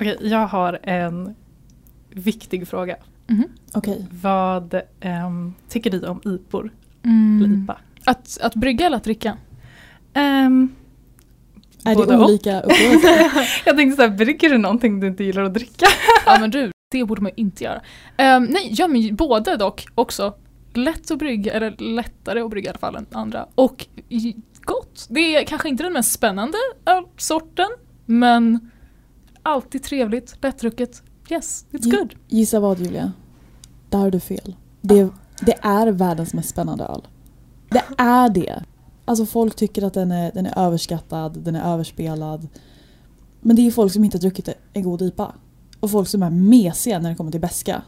Okej, jag har en viktig fråga. Okej. Vad ehm, tycker du om IPor? Mm. eller IPA? Att, att brygga eller att dricka? Ehm, Är det olika upplevelser? jag tänkte såhär, brygger du någonting du inte gillar att dricka? Ja men du, det borde man ju inte göra. Ehm, nej, ja men både dock också. Lätt att brygga, eller lättare att brygga i alla fall än andra. Och gott. Det är kanske inte den mest spännande ölsorten, men alltid trevligt, lättdrucket. Yes, it's Ja. good. Gissa vad Julia? Där har du fel. Det, det är världens mest spännande öl. Det är det. Alltså folk tycker att den är, den är överskattad, den är överspelad. Men det är folk som inte har druckit en god IPA. Och folk som är mesiga när det kommer till beska.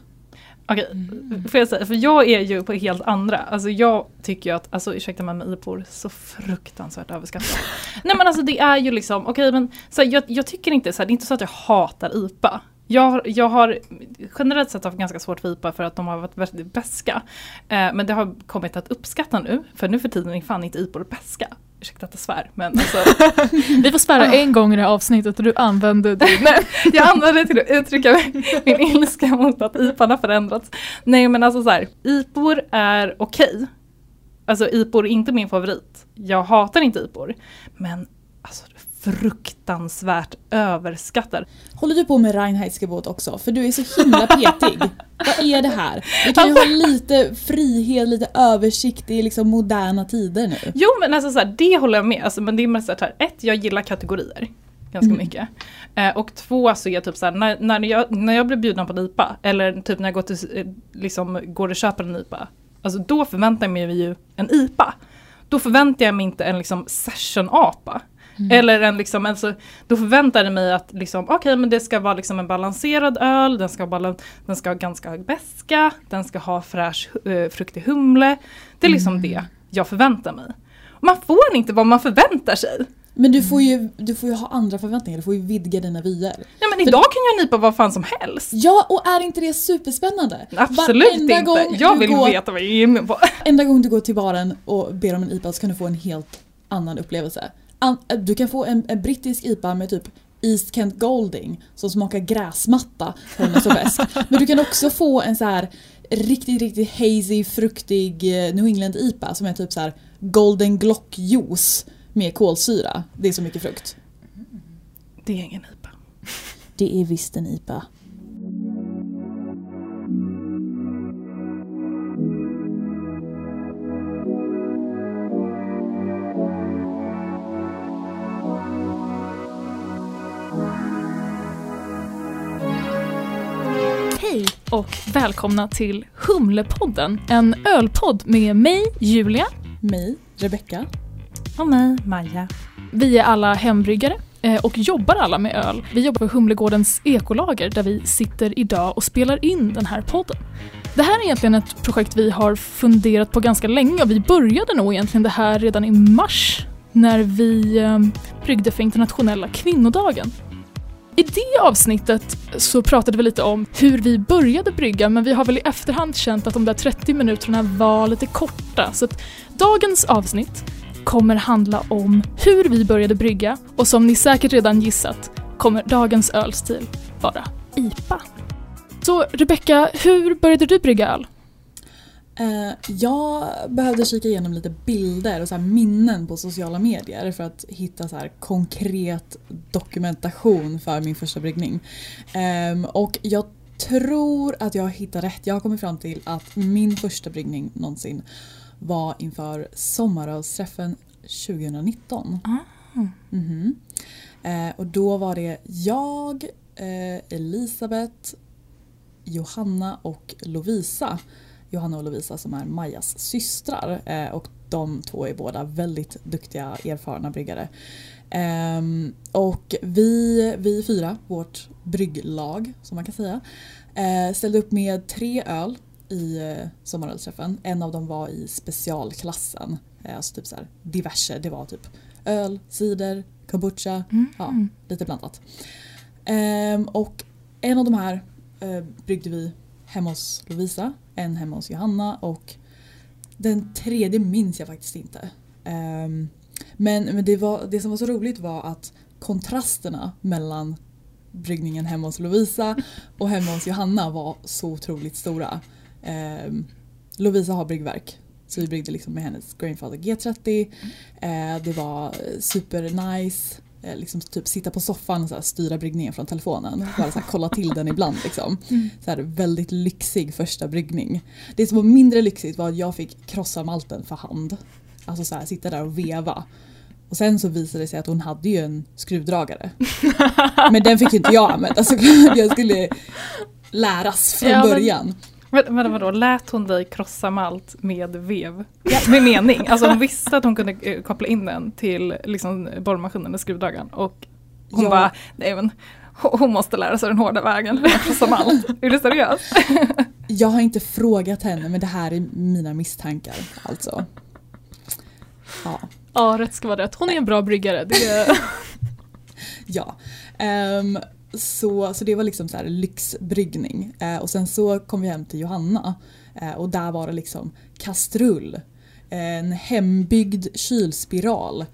Okej, Mm. får jag säga, för jag är ju på helt andra. Alltså jag tycker ju att, alltså ursäkta mig med IPor, så fruktansvärt överskattat. Nej men alltså det är ju liksom, okej men så här, jag, jag tycker inte så här, det är inte så att jag hatar IPA. Jag, har- jag har generellt sett haft ganska svårt för IPA för att de har varit väldigt beska. Eh, men det har kommit att uppskatta nu, för nu för tiden är fan inte IPor beska. Ursäkta att jag svär, men alltså Vi får svära en gång i det här avsnittet och du använder det. Nej. Jag använder det till att uttrycka min ilska mot att IPAn har förändrats. Nej men alltså så här, IPOR är okej. Alltså IPOR är inte min favorit. Jag hatar inte IPOR. Men alltså fruktansvärt överskattad. Håller du på med Reinheitsgebot också? För du är så himla petig. Vad är det här? Vi kan ju ha lite frihet, lite översikt i liksom moderna tider nu. Jo men alltså så här, det håller jag med. Alltså, men det är mest så här, ett, jag gillar kategorier. Ganska Mm. mycket. Eh, och två så är jag typ så här, när, när, jag, när jag blir bjuden på en IPA, eller typ när jag går, till, eh, liksom, går och köper en IPA, alltså då förväntar jag mig ju en IPA. Då förväntar jag mig inte en liksom session-apa. Mm. Eller en liksom, alltså, då förväntar jag mig att liksom, okej men det ska vara liksom en balanserad öl, den ska, balan- den ska ha ganska hög beska, den ska ha fräsch uh, fruktig humle. Det är liksom det jag förväntar mig. Man får inte vad man förväntar sig. Men du får, ju, du får ju ha andra förväntningar, du får ju vidga dina vyer. Ja men idag kan jag nypa vad fan som helst. Ja, och är inte det superspännande? Absolut inte. gång Jag vill går- veta vad jag ger mig på. Enda gång du går till baren och ber om en IPA så kan du få en helt annan upplevelse. An- du kan få en, en brittisk IPA med typ East Kent Golding som smakar gräsmatta den är så besk. Men du kan också få en så här riktigt, riktigt hazy, fruktig eh, New England IPA som är typ så här Golden Glock juice med kolsyra. Det är så mycket frukt. Det är ingen IPA. Det är visst en IPA. Och välkomna till Humlepodden, en ölpodd med mig, Julia. Mig, Rebecca. Och mig, Maja. Vi är alla hembryggare eh, och jobbar alla med öl. Vi jobbar på Humlegårdens ekolager där vi sitter idag och spelar in den här podden. Det här är egentligen ett projekt vi har funderat på ganska länge och vi började nog egentligen det här redan i mars när vi eh, bryggde för internationella kvinnodagen. I det avsnittet så pratade vi lite om hur vi började brygga men vi har väl i efterhand känt att de där 30 minuterna var lite korta så att dagens avsnitt kommer handla om hur vi började brygga och som ni säkert redan gissat kommer dagens ölstil vara IPA. Så Rebecca, hur började du brygga öl? Eh, jag behövde kika igenom lite bilder och så minnen på sociala medier för att hitta så konkret dokumentation för min första bryggning. Ehm, och jag tror att jag hittar rätt. Jag har kommit fram till att min första bryggning någonsin var inför sommarölsträffen 2019. Mhm. Eh, och då var det jag, eh, Elisabeth, Johanna och Lovisa. Johanna och Lovisa som är Majas systrar. Eh, och de två är båda väldigt duktiga, erfarna bryggare. Ehm, och vi, vi fyra, vårt brygglag som man kan säga, eh, ställde upp med tre öl i eh, sommarölsträffen. En av dem var i specialklassen. Alltså typ så här diverse. Det var typ öl, cider, kombucha, ja, lite blandat. Ehm, och en av de här eh, bryggde vi hemma hos Lovisa, en hemma hos Johanna och den tredje minns jag faktiskt inte. Um, men men det, var, det som var så roligt var att kontrasterna mellan bryggningen hemma hos Lovisa och hemma hos Johanna var så otroligt stora. Um, Lovisa har bryggverk så vi bryggde liksom med hennes Grainfather G30. Eh, det var eh, super nice liksom typ sitta på soffan och så här, styra bryggningen från telefonen. Bara så här, kolla till den ibland. Liksom. Så här, väldigt lyxig första bryggning. Det som var mindre lyxigt var att jag fick krossa malten för hand. Alltså så här, sitta där och veva. Och sen så visade det sig att hon hade ju en skruvdragare. Men den fick ju inte jag använda såklart. Jag skulle läras från Ja, början. Men, men vadå, lät hon dig krossa malt med vev? Med mening? Alltså hon visste att hon kunde eh, koppla in den till liksom, borrmaskinen eller skruvdragaren och hon Ja. bara, nej men hon måste lära sig den hårda vägen för att krossa malt. Är du seriös? Jag har inte frågat henne men det här är mina misstankar alltså. Ja. Ja, rätt ska vara rätt. Hon är en bra bryggare. Det är... ja. Ehm, så, så det var liksom så här lyxbryggning. Eh, och sen så kom vi hem till Johanna eh, och där var det liksom kastrull. Eh, en hembyggd kylspiral.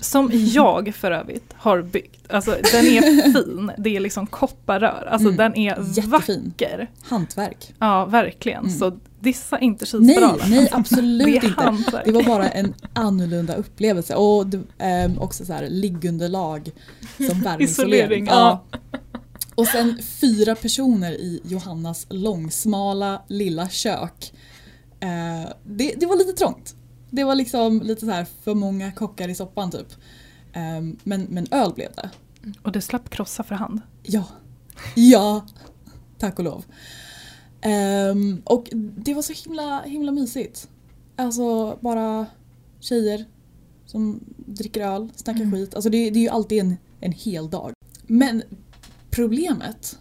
Som jag för övrigt har byggt. Alltså den är fin, det är liksom kopparrör. Alltså Mm, den är jättefin. vacker. Hantverk. Ja, verkligen. Mm. Så dissa inte Nej, kylspiralen. nej det absolut inte. hantverk. Det var bara en annorlunda upplevelse och det, ehm, också så här liggunderlag som värmeisolering. Isolering, Ja. Och sen fyra personer i Johannas långsmala lilla kök. Eh, det, det var lite trångt. Det var liksom lite så här för många kockar i soppan typ. Ehm, men, men öl blev det. Och du slapp krossa för hand. Ja. Ja. Tack och lov. Ehm, och det var så himla, himla mysigt. Alltså bara tjejer som dricker öl, snackar Mm. skit. Alltså det, det är ju alltid en, en hel dag. Men problemet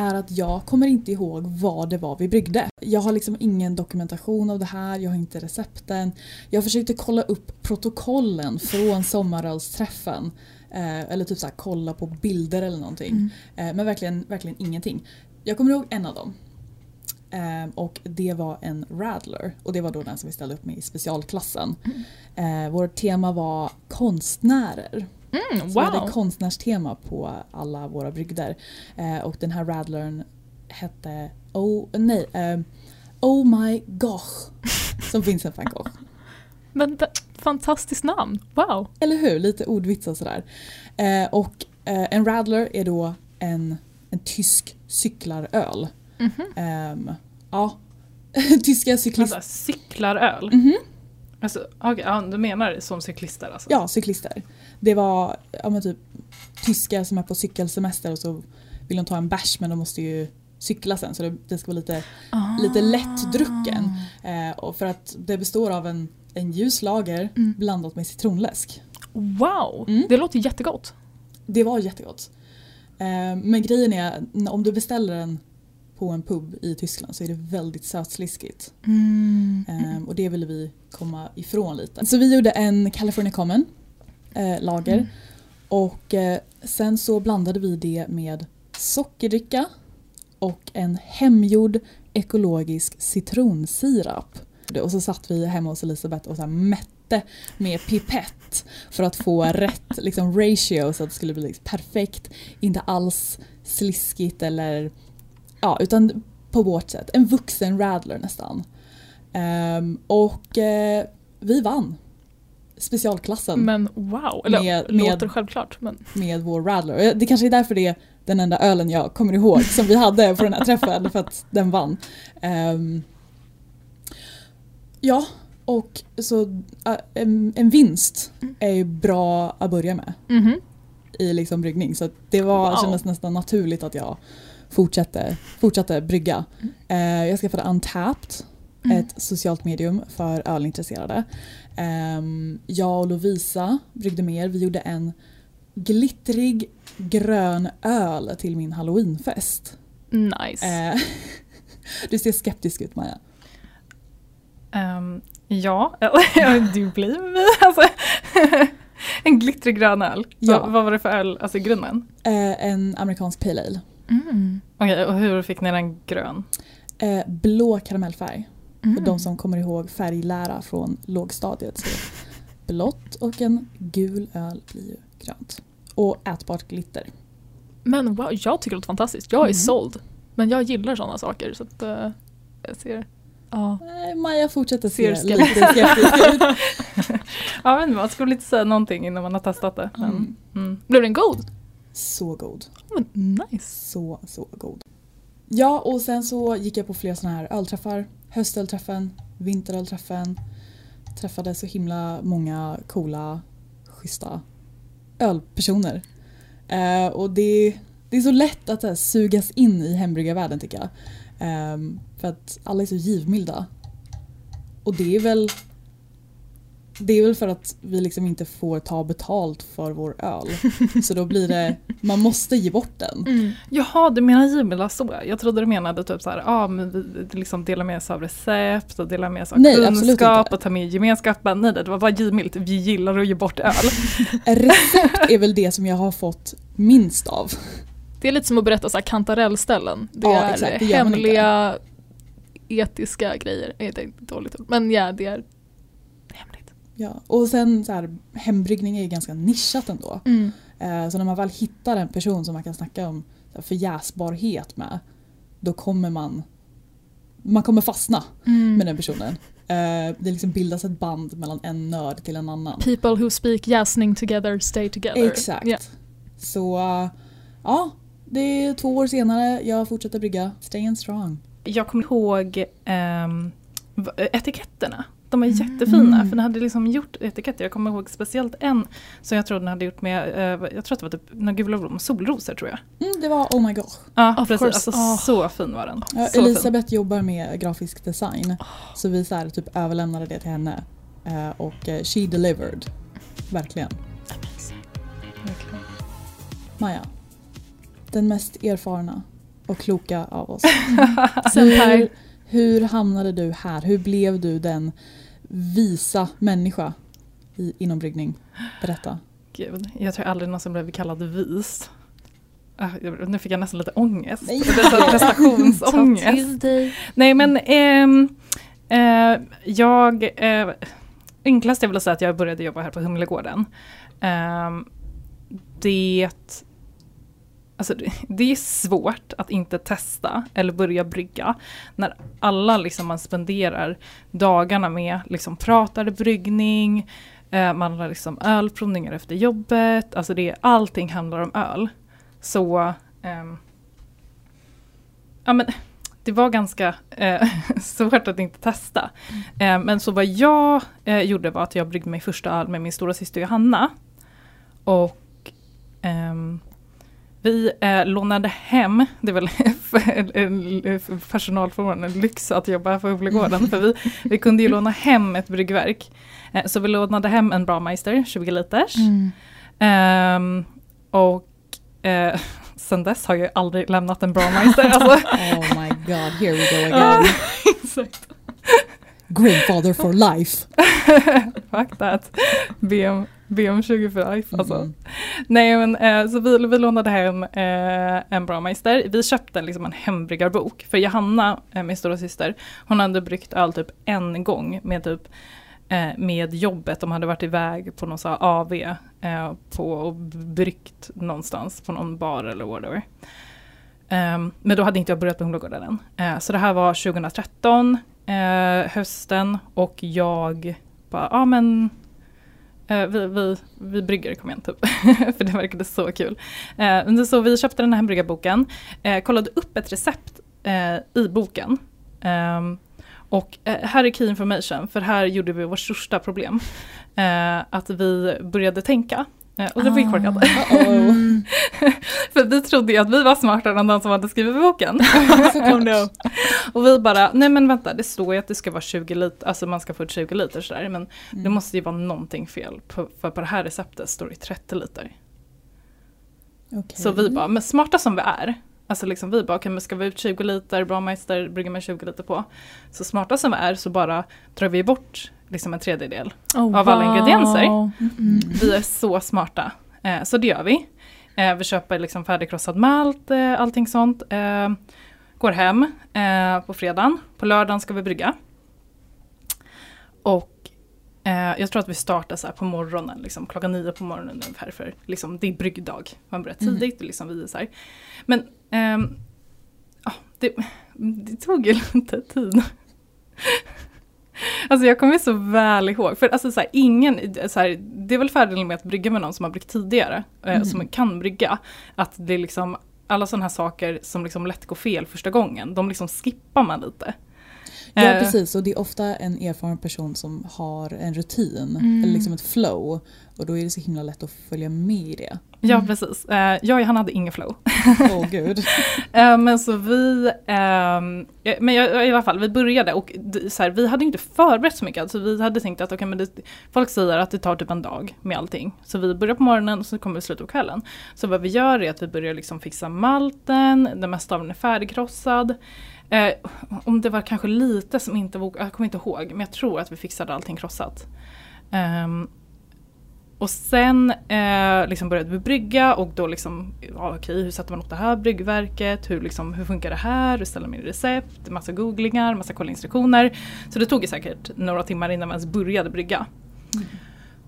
är att jag kommer inte ihåg vad det var vi bryggde. Jag har liksom ingen dokumentation av det här, jag har inte recepten. Jag försökte kolla upp protokollen från sommarölsträffen. Eh, eller typ så här, kolla på bilder eller någonting. Mm. Eh, men verkligen, verkligen ingenting. Jag kommer ihåg en av dem. Eh, och det var en Radler. Och det var då den som vi ställde upp med i specialklassen. Eh, vårt tema var konstnärer. Mm, Så vi hade wow! konstnärstema på alla våra brygder. Eh, och den här Radlern hette Oh, nej, eh, oh my gosh. Som Vincent van Gogh. Men fantastiskt namn. Wow! Eller hur? Lite ordvits och sådär. Eh, och eh, en Radler är då en, en tysk cyklaröl. Mhm. Ehm, ja, tyska cyklister. Alltså, cyklaröl. Mhm. Alltså, okay, ja, du menar som cyklister alltså? Ja, cyklister. Det var ja, typ tyskar som är på cykelsemester och så vill de ta en bärs men de måste ju cykla sen så det, det ska vara lite, Ah. lite lättdrucken. Eh, och för att det består av en, en ljus lager Mm. blandat med citronläsk. Wow! Mm. Det låter jättegott. Det var jättegott. Eh, men grejen är, om du beställer den på en pub i Tyskland så är det väldigt sötsliskigt. Mm. Eh, och det ville vi komma ifrån lite. Så vi gjorde en California Common eh, lager. Mm. Och eh, sen så blandade vi det med sockerdricka och en hemgjord ekologisk citronsirap. Och så satt vi hemma hos Elisabeth och så mätte med pipett för att få rätt liksom, ratio så att det skulle bli liksom perfekt. Inte alls sliskigt eller ja, utan på vårt sätt. En vuxen radler nästan. Ehm, och eh, vi vann specialklassen Men wow! Eller Med- med- låter självklart men... med vår radler. Det kanske är därför det är den enda ölen jag kommer ihåg som vi hade på den här träffen för att den vann. Ehm, ja, och så en, en vinst är ju bra att börja med Mhm. i liksom bryggning. Så det var, Wow. kändes nästan naturligt att jag fortsatte, fortsatte brygga. Eh, jag skaffade Untapped, Mm. ett socialt medium för ölintresserade. Ehm, jag och Lovisa bryggde mer. Vi gjorde en glittrig grön öl till min halloweenfest. Nice. Eh, du ser skeptisk ut Maja. Ehm, ja, du blir mig. Alltså, en glittrig grön öl. Ja. Vad, vad var det för öl alltså, i grunden? Eh, en amerikansk pale ale. Mm. Okej, och hur fick ni den grön? Eh, blå karamellfärg. Mm. För de som kommer ihåg färglära från lågstadiet så blått och en gul öl blir ju grönt. Och ätbart glitter. Men wow, jag tycker det låter fantastiskt. Jag är Mm. såld. Men jag gillar sådana saker så att eh, jag ser... Ja. Nej, Maja fortsätter Ser se lite skeptisk ut. Ja, men man skulle inte säga någonting innan man har testat det. Men, Mm. mm. Blev den god? Så god. Men nice. Så, så god. Ja, och sen så gick jag på fler såna här ölträffar. Höstölträffen, vinterölträffen. Träffade så himla många coola, schyssta ölpersoner. Eh, och det, det är så lätt att här, sugas in i hembryggarvärlden tycker jag. Eh, för att alla är så givmilda. Och det är väl det är väl för att vi liksom inte får ta betalt för vår öl. Så då blir det, man måste ge bort den. Mm. Jaha, du menar givmilda så? Jag trodde du menade typ så här, ja men vi liksom delar med oss av recept och delar med oss av Nej, kunskap och tar med gemenskapen. Nej, det var bara givmilt, vi gillar att ge bort öl. Recept är väl det som jag har fått minst av. Det är lite som att berätta så här kantarellställen. Det Ja, är exakt, det hemliga etiska grejer. Det är dåligt ord. Men ja, det är. Ja. Och sen så här, hembryggning är ju ganska nischat ändå. Mm. Eh, så när man väl hittar en person som man kan snacka om förjäsbarhet med, då kommer man man kommer fastna Mm. med den personen. Eh, det liksom bildas ett band mellan en nörd till en annan. People who speak jäsning together stay together. Exakt. Ja. Så ja, det är två år senare, jag fortsätter brygga. Staying strong. Jag kommer ihåg v- etiketterna. De är jättefina Mm. för den hade liksom gjort etiketter. Jag kommer ihåg speciellt en som jag tror den hade gjort med, eh, jag tror att det var typ några gula blommor, solrosor tror jag. Mm, det var oh my god. Ja Of precis, alltså Ah. så fin var den. Ja, så fin. Elisabeth jobbar med grafisk design. Så vi så här, typ överlämnade det till henne. Eh, och eh, she delivered. Verkligen. Verkligen. Maja. Den mest erfarna och kloka av oss. Hur, hur hamnade du här? Hur blev du den visa människa i, inom bryggning? Berätta. Gud, jag tror aldrig någonsin blev kallad vis. Ah, Nu fick jag nästan lite ångest. Nej. Prestationsångest. Nej men ehm, eh, jag, eh, enklast är väl att säga att jag började jobba här på Humlegården. Ehm, det, alltså det, är svårt att inte testa eller börja brygga när alla liksom man spenderar dagarna med liksom pratar bryggning, eh, man har liksom ölprovningar efter jobbet, alltså det, allting handlar om öl. Så ehm, ja, men, det var ganska eh, svårt att inte testa. Eh, men så vad jag eh, gjorde var att jag bryggde mig första öl med min stora syster Johanna. Och ehm, vi eh, lånade hem, det är väl en- en- lyx att jobba på Humlegården, för vi, vi kunde ju låna hem ett bryggverk. Eh, så vi lånade hem en Brameister, 20 liters. Mm. Ehm, och eh, sen dess har jag aldrig lämnat en Brameister. Alltså, Oh my god, here we go again. exakt. Grandfather for life. Fuck that. BM, BM 20 för life alltså. Mm. Nej men eh, så vi, vi lånade hem eh, en Brameister. Vi köpte liksom en hembryggarbok. För Johanna, eh, min stora syster, hon hade bryggt öl typ en gång med typ eh, med jobbet. De hade varit iväg på någon så AV eh, på och bryggt någonstans på någon bar eller whatever. Ehm, men då hade inte jag börjat på Humlegården än. Eh, så det här var 2013, eh, hösten och jag bara, ja men eh, vi, vi, vi brygger, kom igen typ. För det verkade så kul. Eh, så vi köpte den här bryggarboken, eh, kollade upp ett recept eh, i boken. Ehm, och eh, här är key information, för här gjorde vi vårt största problem. Eh, att vi började tänka. Eh, och det var Ah. korkat. För vi trodde ju att vi var smartare än de som hade skrivit boken. Oh no. Och vi bara, nej men vänta det står ju att det ska vara 20 liter, alltså man ska få ut 20 liter sådär. Men det Mm. måste ju vara någonting fel. På, för på det här receptet står det 30 liter. Okej. Så vi bara, men smarta som vi är. Alltså liksom vi bara, okej men ska vi ut 20 liter, Brameister brygger med 20 liter på. Så smarta som vi är så bara drar vi bort liksom en tredjedel. Oh, Av alla ingredienser. Mm. Vi är så smarta. Eh, så det gör vi. Eh, vi köper liksom färdigkrossad malt, eh, allting sånt. Eh, går hem eh, på fredagen. På lördagen ska vi brygga. Och Eh, jag tror att vi startar så på morgonen, liksom, klockan nio på morgonen ungefär. För liksom, det är bryggdag. Man börjar Mhm. tidigt och liksom vi är så här. Men ehm, ja, det, det tog ju lite tid. Alltså jag kommer så väl ihåg, för alltså så här, ingen, så här, det är väl fördelen med att brygga med någon som har bryggt tidigare, eh, Mm. som kan brygga, att det är liksom alla sådana här saker som liksom lätt går fel första gången, de liksom skippar man lite. Ja Eh, precis och det är ofta en erfaren person som har en rutin Mm. eller liksom ett flow och då är det så himla lätt att följa med i det. Ja precis, eh, jag och han hade ingen flow. Åh gud. Eh, men så vi, ehm, ja, men i alla fall vi började och så här, vi hade inte förberett så mycket. Alltså vi hade tänkt att okay, men det, folk säger att det tar typ en dag med allting. Så vi börjar på morgonen och så kommer vi sluta på kvällen. Så vad vi gör är att vi börjar liksom fixa malten, det mesta av den är färdigkrossad. Eh, om det var kanske lite som inte var, jag kommer inte ihåg, men jag tror att vi fixade allting krossat. Ehm, och sen eh, liksom började vi brygga och då liksom, ja, okej hur sätter man upp det här bryggverket, hur, liksom, hur funkar det här, hur ställer man in recept, massa googlingar, massa kolla instruktioner. Så det tog ju säkert några timmar innan vi ens började brygga. Mm.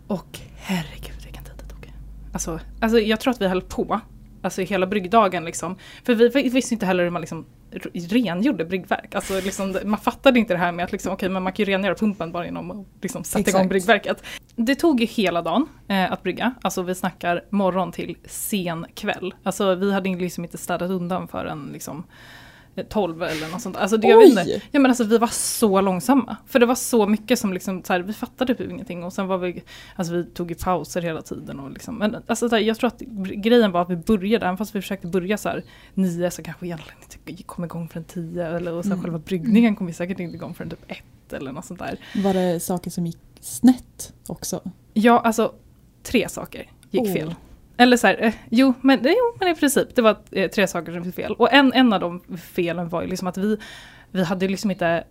Och herregud vilken tid det tog. Alltså, alltså jag tror att vi höll på, alltså hela bryggdagen liksom. För vi, vi visste inte heller hur man liksom rengjorde bryggverk. Alltså liksom, man fattade inte det här med att liksom, okej, men man kan ju rengöra pumpen bara genom att liksom sätta igång Exakt. bryggverket. Det tog ju hela dagen eh, att brygga. Alltså vi snackar morgon till sen kväll. Alltså vi hade liksom inte städat undan förrän liksom 12 eller något sånt. Alltså det, jag vet inte. Ja men alltså vi var så långsamma. För det var så mycket som liksom, så här, vi fattade typ ingenting och sen var vi, alltså vi tog ju pauser hela tiden och liksom, men alltså så här, jag tror att grejen var att vi började, även fast vi försökte börja så här nio så kanske vi egentligen inte kom igång förrän tio eller och sen Mm. själva bryggningen kom vi säkert inte igång förrän typ ett eller något sånt där. Var det saker som gick snett också? Ja alltså tre saker gick Åh. fel. Eller så här, eh, jo, men, eh, jo men i princip det var eh, tre saker som gick fel. Och en, en av de felen var ju liksom att vi, vi hade liksom inte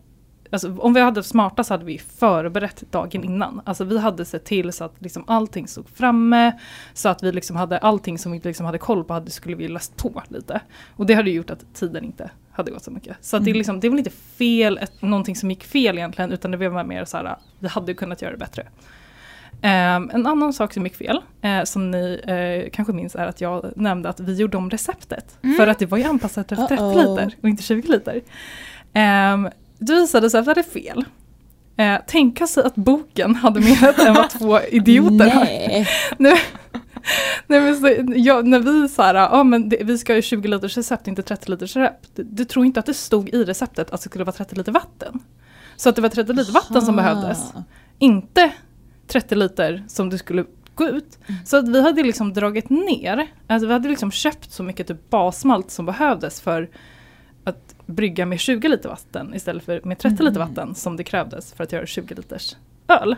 Alltså, om vi hade smarta så hade vi förberett dagen innan. Alltså vi hade sett till så att liksom allting stod framme. Så att vi liksom hade allting som vi liksom hade koll på hade, skulle vi läst på lite. Och det hade gjort att tiden inte hade gått så mycket. Så att det, är Mm. liksom, det är väl inte fel, ett, någonting som gick fel egentligen utan det var mer så här, vi hade kunnat göra det bättre. Ehm, en annan sak som gick fel, eh, som ni eh, kanske minns, är att jag nämnde att vi gjorde om receptet. Mm. För att det var ju anpassat efter 30 Uh-oh. liter och inte 20 liter. Det visade sig att vi hade fel. Tänka sig att boken hade mer än vad två idioter har. Nej. Nej, men så, ja, när vi sa ja, men det, vi ska ha 20 liters recept, inte 30 liters recept. Du, du tror inte att det stod i receptet att det skulle vara 30 liter vatten. Så att det var 30 liter vatten som behövdes inte 30 liter som det skulle gå ut. Mm. Så att vi hade liksom dragit ner, alltså vi hade liksom köpt så mycket typ basmalt som behövdes för att brygga med 20 liter vatten istället för med 30 liter Mm. vatten som det krävdes för att göra 20 liters öl.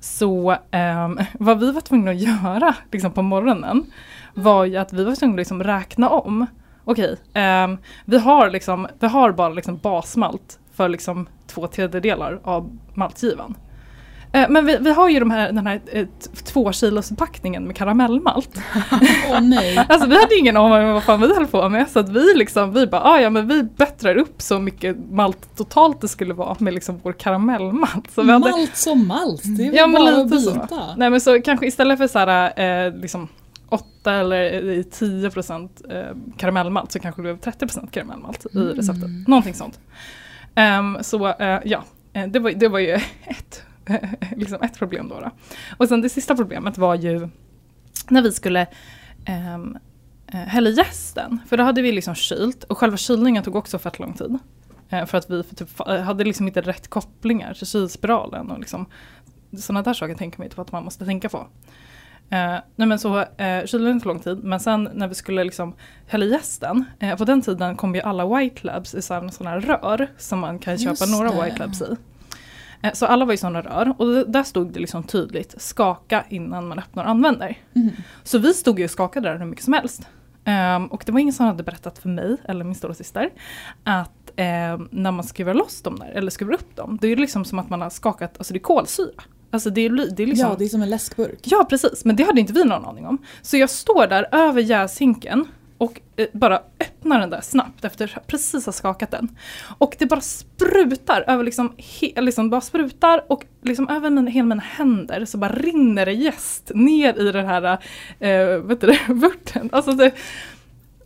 Så ehm, vad vi var tvungna att göra liksom på morgonen var ju att vi var tvungna att liksom räkna om. Okej, ehm, vi, har liksom, vi har bara liksom basmalt för liksom två tredjedelar av maltgivan. Eh, Men vi, vi har ju de här, den här eh, två kilos packningen med karamellmalt. Åh nej. Alltså vi hade ingen aning om vad fan vi höll på med så att vi liksom, vi bara, ah, ja men vi bättrar upp så mycket malt totalt det skulle vara med liksom vår karamellmalt. Så hade, Malt som malt, det är väl Ja, bara att lite så. byta. nej men så kanske istället för så här, eh, liksom 8 eller eh, 10 procent eh, karamellmalt så kanske det blev 30 procent karamellmalt i Mm. receptet. Någonting sånt. Ehm, så eh, ja, eh, det var, det var ju ett, liksom ett problem då, då. Och sen det sista problemet var ju när vi skulle um, hälla jästen. För då hade vi liksom kylt och själva kylningen tog också fett lång tid. Eh, för att vi typ, fa- hade liksom inte rätt kopplingar till kylspiralen och liksom sådana där saker tänker man inte på att man måste tänka på. Eh, nej men så eh, kylningen tog lång tid men sen när vi skulle liksom hälla i jästen, eh, på den tiden kom ju alla white labs i sådana här rör som man kan köpa Just några det. white labs i. Eh, så alla var i sådana rör och där stod det liksom tydligt skaka innan man öppnar och använder. Mm. Så vi stod ju och skakade där hur mycket som helst. Ehm, och det var ingen som hade berättat för mig eller min stora syster att ehm, när man skruvar loss dem där, eller skruvar upp dem, det är ju liksom som att man har skakat, alltså det är kolsyra. Alltså det är, det är liksom... Ja, det är som en läskburk. Ja precis, men det hade inte vi någon aning om. Så jag står där över jäshinken och eh, bara öppnar den där snabbt efter att precis ha skakat den. Och det bara sprutar över liksom, he, liksom bara sprutar och liksom över mina, hela mina händer så bara rinner det jäst ner i den här eh, vet du, vörten. Alltså det,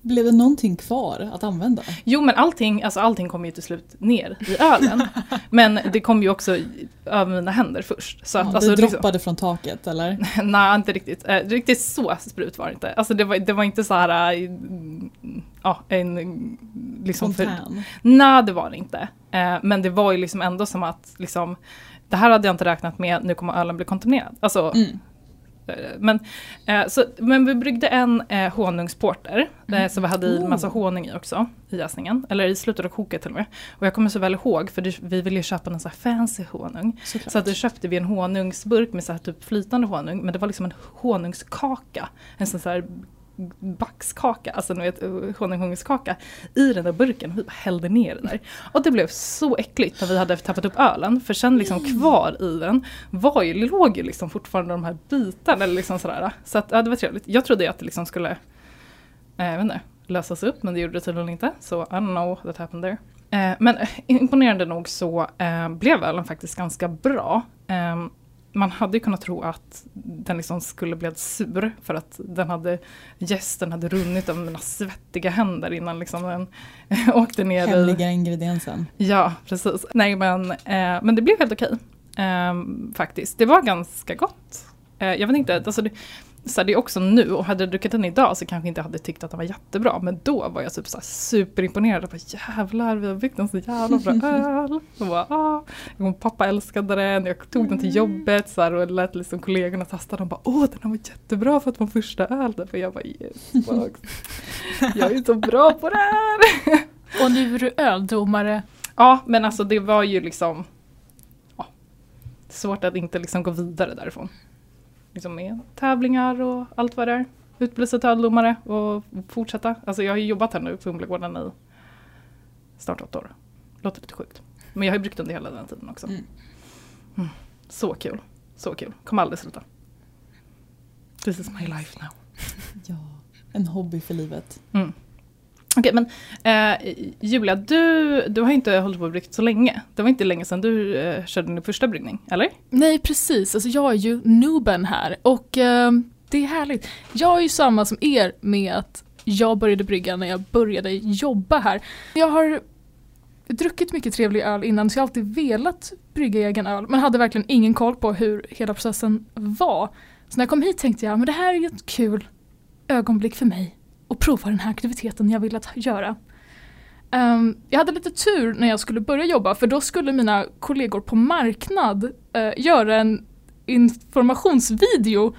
blev det någonting kvar att använda? Jo men allting, alltså allting kom ju till slut ner i ölen. men det kom ju också över mina händer först. Så att, Ja, alltså, det liksom- droppade från taket eller? Nej, inte riktigt. Eh, riktigt så sprut var det inte. Alltså det var, det var inte så här, eh, ja, en liksom Fontän? Nej, det var det inte. Eh, men det var ju liksom ändå som att liksom, det här hade jag inte räknat med, nu kommer ölen bli kontaminerad. Alltså, Mm. Eh, men, eh, så, men vi bryggde en eh, honungsporter, eh, så vi hade i Oh. massa honung i också, i jäsningen. Eller i slutet av koket till och med. Och jag kommer så väl ihåg, för vi ville ju köpa en sån här fancy honung. Såklart. Så att då köpte vi en honungsburk med så här typ flytande honung, men det var liksom en honungskaka. En sån så här baxkaka, alltså ni vet honungskaka i den där burken. Vi bara hällde ner det där. Och det blev så äckligt när vi hade tappat upp ölen, för sen liksom kvar i den var ju, låg ju liksom fortfarande de här bitarna. Eller liksom sådär. Så att, ja, det var trevligt. Jag trodde ju att det liksom skulle eh, jag vet inte, lösas upp, men det gjorde det tydligen inte. Så I don't know what happened there. Eh, men imponerande nog så eh, blev ölen faktiskt ganska bra. Eh, man hade ju kunnat tro att den liksom skulle bli sur för att den hade, gästen hade runnit över mina svettiga händer innan liksom den åkte ner i... Hemliga ingrediensen. Ja, precis. Nej men, eh, men det blev helt okej. Eh, faktiskt. Det var ganska gott. Eh, jag vet inte, alltså det, så här, det är också nu och hade jag druckit den idag så kanske inte hade tyckt att den var jättebra. Men då var jag typ så superimponerad. Jag bara jävlar vi har byggt en så jävla bra öl. Och bara, ah. och pappa älskade den, jag tog den till jobbet så här, och lät liksom kollegorna testa den. Och bara åh den här var jättebra för att vara första öl. För jag bara yes, jag är så bra på det här. Och nu är du öldomare. Ja, men alltså det var ju liksom ja, svårt att inte liksom gå vidare därifrån. Liksom med tävlingar och allt vad det är. Utbilda sig till öldomare och fortsätta. Alltså jag har ju jobbat här nu på Humlegården i snart åtta år. Låter lite sjukt. Men jag har ju bryggt under hela den tiden också. Mm. Mm. Så kul. Så kul. Kommer aldrig sluta. This is my life now. Ja, en hobby för livet. Mm. Okej men eh, Julia, du, du har inte hållit på och bryggt så länge. Det var inte länge sedan du eh, körde din första bryggning, eller? Nej precis, alltså jag är ju nooben här och eh, det är härligt. Jag är ju samma som er med att jag började brygga när jag började jobba här. Jag har druckit mycket trevlig öl innan så jag har alltid velat brygga egen öl men hade verkligen ingen koll på hur hela processen var. Så när jag kom hit tänkte jag men det här är ju ett kul ögonblick för mig och prova den här aktiviteten jag vill att göra. Um, jag hade lite tur när jag skulle börja jobba för då skulle mina kollegor på marknad uh, göra en informationsvideo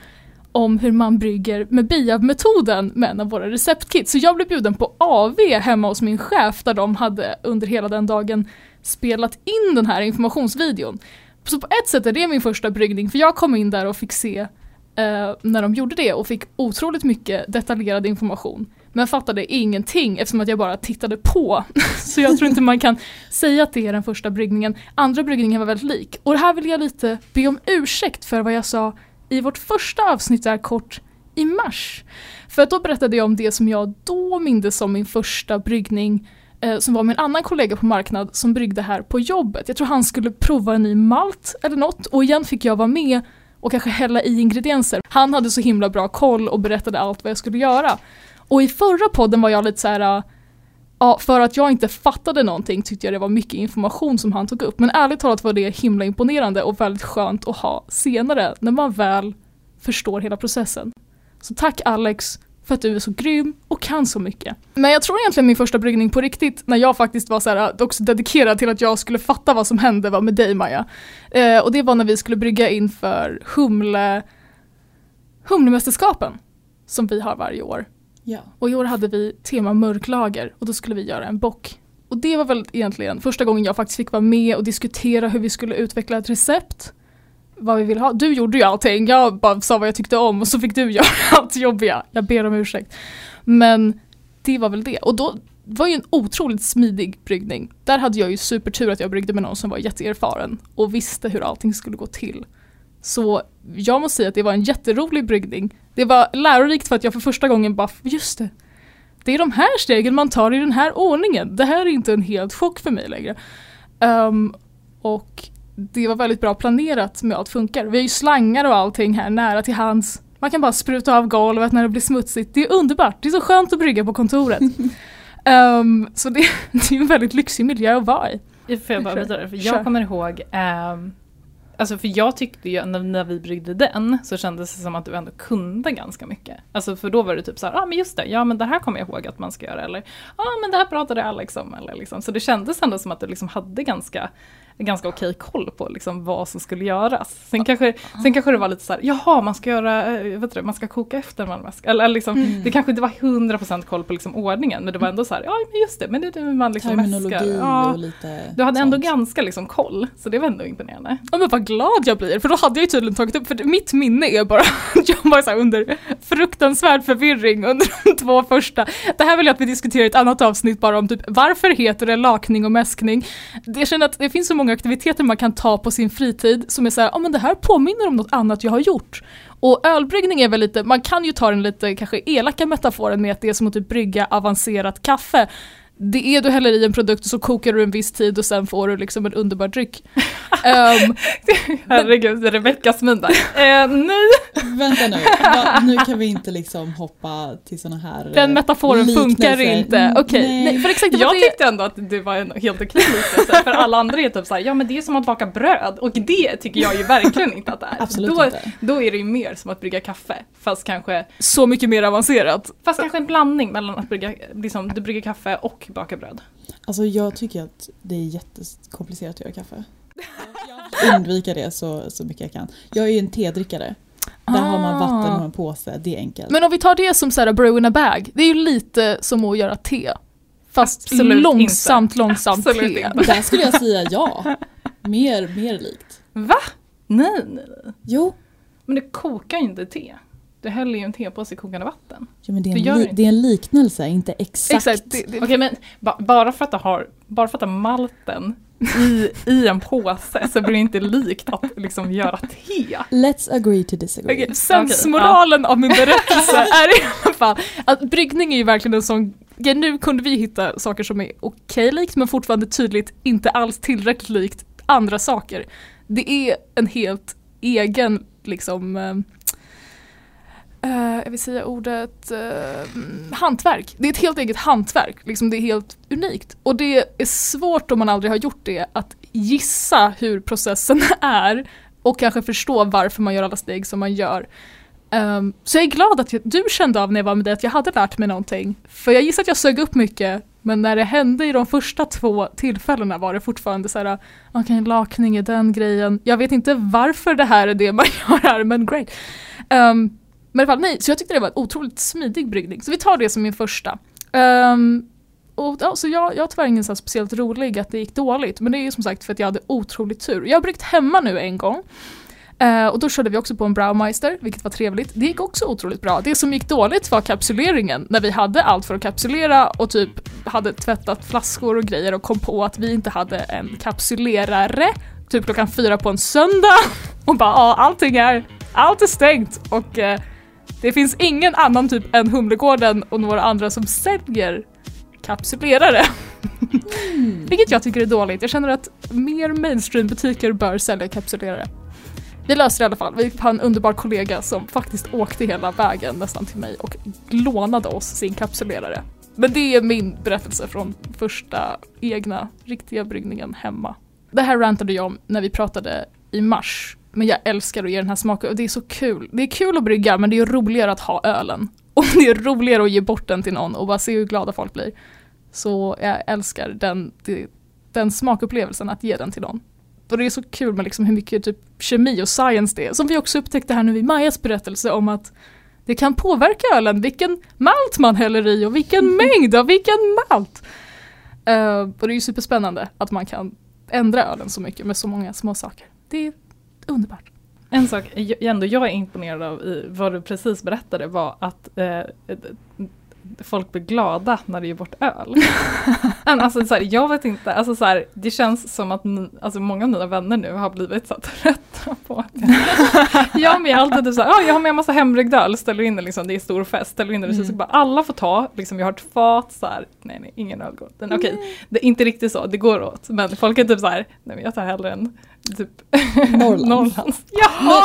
om hur man brygger med BIAB-metoden med en av våra receptkit. Så jag blev bjuden på AV hemma hos min chef där de hade under hela den dagen spelat in den här informationsvideon. Så på ett sätt är det min första bryggning för jag kom in där och fick se eh, när de gjorde det och fick otroligt mycket detaljerad information. Men fattade ingenting eftersom att jag bara tittade på. Så jag tror inte man kan säga att det är den första bryggningen. Andra bryggningen var väldigt lik. Och här vill jag lite be om ursäkt för vad jag sa i vårt första avsnitt där kort i mars. För att då berättade jag om det som jag då mindes som min första bryggning eh, som var med en annan kollega på marknad som bryggde här på jobbet. Jag tror han skulle prova en ny malt eller något och igen fick jag vara med och kanske hälla i ingredienser. Han hade så himla bra koll och berättade allt vad jag skulle göra. Och i förra podden var jag lite så här. Äh, ja, för att jag inte fattade någonting tyckte jag det var mycket information som han tog upp. Men ärligt talat var det himla imponerande och väldigt skönt att ha senare när man väl förstår hela processen. Så tack Alex för att du är så grym och kan så mycket. Men jag tror egentligen min första bryggning på riktigt när jag faktiskt var så här, också dedikerad till att jag skulle fatta vad som hände var med dig Maja. Eh, och det var när vi skulle brygga inför humle, Humlemästerskapen som vi har varje år. Ja. Och i år hade vi tema mörklager och då skulle vi göra en bock. Och det var väl egentligen första gången jag faktiskt fick vara med och diskutera hur vi skulle utveckla ett recept. Vad vi vill ha. Du gjorde ju allting, jag bara sa vad jag tyckte om och så fick du göra allt jobbiga. Jag ber om ursäkt. Men det var väl det. Och då var ju en otroligt smidig bryggning. Där hade jag ju supertur att jag bryggde med någon som var jätteerfaren och visste hur allting skulle gå till. Så jag måste säga att det var en jätterolig bryggning. Det var lärorikt för att jag för första gången bara, just det. det är de här stegen man tar i den här ordningen. Det här är inte en helt chock för mig längre. Um, och det var väldigt bra planerat med allt funkar. Vi har ju slangar och allting här nära till hands. Man kan bara spruta av golvet när det blir smutsigt. Det är underbart, det är så skönt att brygga på kontoret. um, så det, det, är en väldigt lyxig miljö att vara i. Får jag bara vidare? För jag kommer ihåg um, Alltså för jag tyckte ju när, när vi bryggde den så kändes det som att du ändå kunde ganska mycket. Alltså för då var det typ så ja ah, men just det, ja men det här kommer jag ihåg att man ska göra eller ja ah, men det här pratade Alex om eller liksom. Så det kändes ändå som att du liksom hade ganska ganska okej koll på liksom vad som skulle göras. Sen kanske, sen kanske det var lite så här, jaha man ska göra, eh, vet du, man ska koka efter man ska, eller liksom, mm. det kanske inte var 100% koll på liksom ordningen men det var ändå så här, ja men just det, men det är det man liksom Terminologi mäskar. Ja, och lite Du hade ändå ganska liksom koll, så det var ändå imponerande. Ja men vad glad jag blir, för då hade jag ju tydligen tagit upp, för mitt minne är bara, jag var så under fruktansvärd förvirring under de två första. Det här vill jag att vi diskuterar i ett annat avsnitt bara om typ varför heter det lakning och mäskning? Jag känner att det finns så många många aktiviteter man kan ta på sin fritid som är såhär, ja ah, men det här påminner om något annat jag har gjort. Och ölbryggning är väl lite, man kan ju ta den lite kanske elaka metaforen med att det är som att typ brygga avancerat kaffe det är du häller i en produkt och så kokar du en viss tid och sen får du liksom en underbar dryck. um, Herregud, Rebeckas min där. Eh, nej! Vänta nu, Va, nu kan vi inte liksom hoppa till såna här Den metaforen funkar inte. Okej, okay. nej. för exakt Jag det... tyckte ändå att det var en helt okej liknelse, för alla andra är typ såhär, ja men det är som att baka bröd och det tycker jag ju verkligen inte att det är. Absolut då, inte. Då är det ju mer som att brygga kaffe, fast kanske Så mycket mer avancerat. Fast kanske en blandning mellan att brygga, liksom, du brygger kaffe och baka bröd? Alltså jag tycker att det är jättekomplicerat att göra kaffe. Jag undviker det så, så mycket jag kan. Jag är ju en tedrickare. Där ah. har man vatten och en påse, det är enkelt. Men om vi tar det som så här, brew in a bag, det är ju lite som att göra te. Fast Absolut långsamt, inte. långsamt Absolut te. Inte. Där skulle jag säga ja. Mer, mer likt. Va? Nej, nej, nej. Jo. Men det kokar ju inte te. Du häller ju en tepåse i kokande vatten. Ja, men det, är en, li- det är en liknelse, inte exakt. exakt Okej okay, men ba- bara, för att du har, bara för att du har malten i, i en påse så blir det inte likt att liksom göra te. Let's agree to disagree. Okay, sensmoralen okay, av min berättelse är i alla fall att bryggning är ju verkligen en sån Ja, nu kunde vi hitta saker som är okej okay likt men fortfarande tydligt inte alls tillräckligt likt andra saker. Det är en helt egen liksom eh, Uh, jag vill säga ordet uh, hantverk. Det är ett helt eget hantverk, liksom det är helt unikt. Och det är svårt om man aldrig har gjort det att gissa hur processen är och kanske förstå varför man gör alla steg som man gör. Um, så jag är glad att jag, du kände av när jag var med dig att jag hade lärt mig någonting. För jag gissar att jag sög upp mycket men när det hände i de första två tillfällena var det fortfarande så här, okej okay, lakning är den grejen. Jag vet inte varför det här är det man gör här men great. Um, men i alla fall, nej, så jag tyckte det var en otroligt smidig bryggning. Så vi tar det som min första. Um, och, ja, så jag, jag har tyvärr ingen så speciellt rolig att det gick dåligt, men det är ju som sagt för att jag hade otroligt tur. Jag har bryggt hemma nu en gång. Uh, och då körde vi också på en Browmeister, vilket var trevligt. Det gick också otroligt bra. Det som gick dåligt var kapsuleringen, när vi hade allt för att kapsulera och typ hade tvättat flaskor och grejer och kom på att vi inte hade en kapsulerare, typ klockan fyra på en söndag. Och bara, ja allting är, allt är stängt. Och uh, det finns ingen annan typ än Humlegården och några andra som säljer kapsulerare. Mm. Vilket jag tycker är dåligt. Jag känner att mer mainstream-butiker bör sälja kapsulerare. Vi löste det i alla fall. Vi har en underbar kollega som faktiskt åkte hela vägen nästan till mig och lånade oss sin kapsulerare. Men det är min berättelse från första egna riktiga bryggningen hemma. Det här rantade jag om när vi pratade i mars men jag älskar att ge den här smaken och det är så kul. Det är kul att brygga men det är roligare att ha ölen. Och det är roligare att ge bort den till någon och bara se hur glada folk blir. Så jag älskar den, den smakupplevelsen att ge den till någon. Och det är så kul med liksom hur mycket typ kemi och science det är. Som vi också upptäckte här nu i Majas berättelse om att det kan påverka ölen, vilken malt man häller i och vilken mängd av vilken malt. Uh, och det är ju superspännande att man kan ändra ölen så mycket med så många små saker. Det underbart. En sak ändå jag är imponerad av i vad du precis berättade var att eh, folk blir glada när det ger bort öl. Alltså så här, jag vet inte, alltså så här, det känns som att ni, alltså många av mina vänner nu har blivit så här trötta på att jag har med alltid typ så här, "Ja, jag har med en massa hembryggd öl, ställer in det liksom, det är stor fest, ställer in det, Mm. så bara alla får ta, liksom jag har ett fat så här, nej nej, ingen öl går åt. Okej, det är inte riktigt så, det går åt, men folk är typ så här, nej men jag tar hellre en typ Norrlands. Norrlands.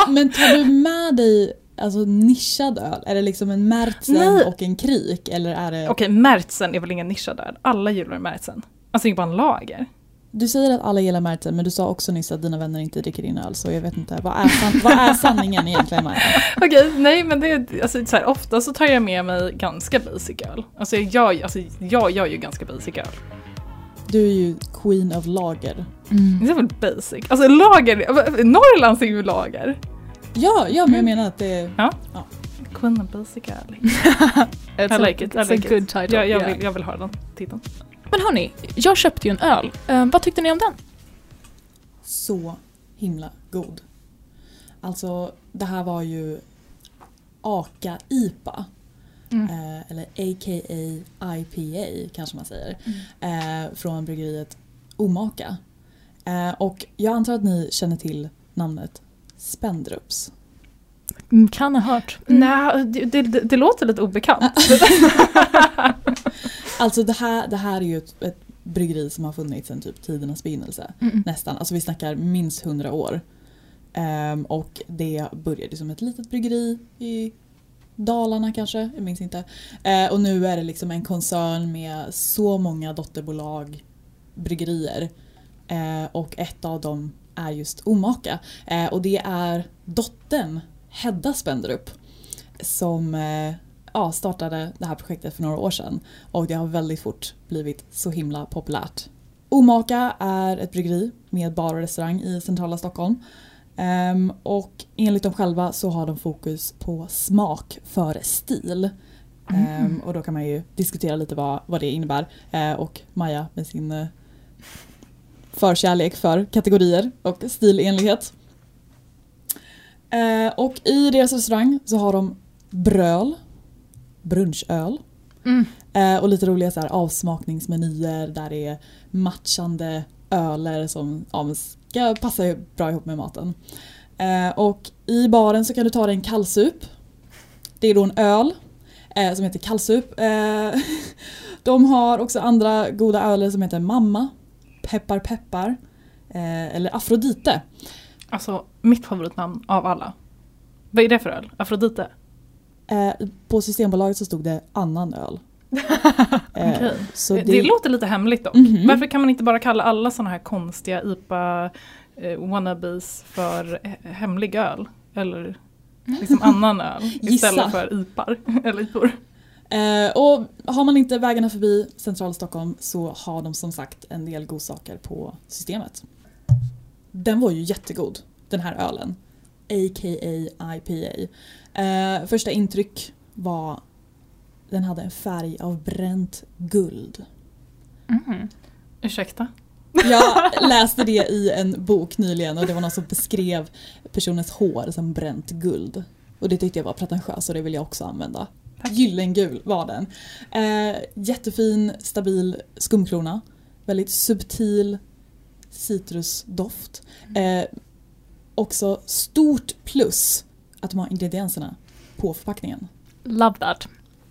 Men, men tar du med dig alltså, nischad öl? Är det liksom en Märzen Nej. och en Krik? Eller är det... Okej, Märzen är väl ingen nischad öl, alla gillar Märzen. Alltså det är bara en lager. Du säger att alla gillar Märzen men du sa också nyss att dina vänner inte dricker din öl så jag vet inte. Vad är, san- vad är sanningen egentligen Maja? Okej, nej men det är, alltså, så här, ofta så tar jag med mig ganska basic öl. Alltså jag, alltså, jag gör ju ganska basic öl. Du är ju queen of lager. Det är väl basic? Alltså lager, Norrlands är ju lager. Ja, ja men jag menar att det är... Queen of basic öl. It's I like it, I like a good it. title. Jag, jag, Yeah. vill, jag vill ha den titeln. Men hörni, jag köpte ju en öl. Eh, vad tyckte ni om den? så himla god. Alltså det här var ju Aka IPA. Mm. Eh, eller AKA IPA kanske man säger. Eh, från bryggeriet Omaka. Eh, och jag antar att ni känner till namnet Spendrups. Mm, Kan ha hört. Nej, det, det, det, låter lite obekant. Alltså det här, det här är ju ett, ett bryggeri som har funnits sedan typ tidernas begynnelse. Mm. Nästan, alltså vi snackar minst 100 år. Ehm, och det började som ett litet bryggeri i Dalarna kanske, jag minns inte. Eh, och nu är det liksom en koncern med så många dotterbolag, bryggerier. Eh, och ett av dem är just Omaka. Eh, och det är dottern Hedda Spenderup som eh, ja, startade det här projektet för några år sedan. Och det har väldigt fort blivit så himla populärt. Omaka är ett bryggeri med bar och restaurang i centrala Stockholm. Ehm, och enligt dem själva så har de fokus på smak före stil. Ehm, och då kan man ju diskutera lite vad, vad det innebär. Eh, och Maja med sin eh, förkärlek för kategorier och stilenlighet. Eh, och i deras restaurang så har de bröl, brunchöl Mm. Eh, och lite roliga så här, avsmakningsmenyer där det är matchande öler som ja, ska passa bra ihop med maten. Eh, och i baren så kan du ta dig en kallsup. Det är då en öl eh, som heter kallsup. Eh, de har också andra goda öler som heter Mamma, Peppar Peppar eh, eller Afrodite. Alltså mitt favoritnamn av alla. Vad är det för öl? Afrodite? Eh, på Systembolaget så stod det annan öl. Eh, så Det, det, låter lite hemligt dock. Mhm. Varför kan man inte bara kalla alla sådana här konstiga IPA eh, wannabes för he- hemlig öl? Eller liksom annan öl istället för IPAR eller IPOR. Eh, och har man inte vägarna förbi centrala Stockholm så har de som sagt en del godsaker på systemet. Den var ju jättegod, den här ölen. A.k.a. IPA. Eh, första intryck var den hade en färg av bränt guld. Mm. Ursäkta? Jag läste det i en bok nyligen och det var någon som beskrev personens hår som bränt guld. Och det tyckte jag var pretentiöst och det vill jag också använda. Gyllengul var den. Eh, jättefin, stabil skumkrona. Väldigt subtil citrusdoft. Eh, också stort plus att de har ingredienserna på förpackningen. Love that.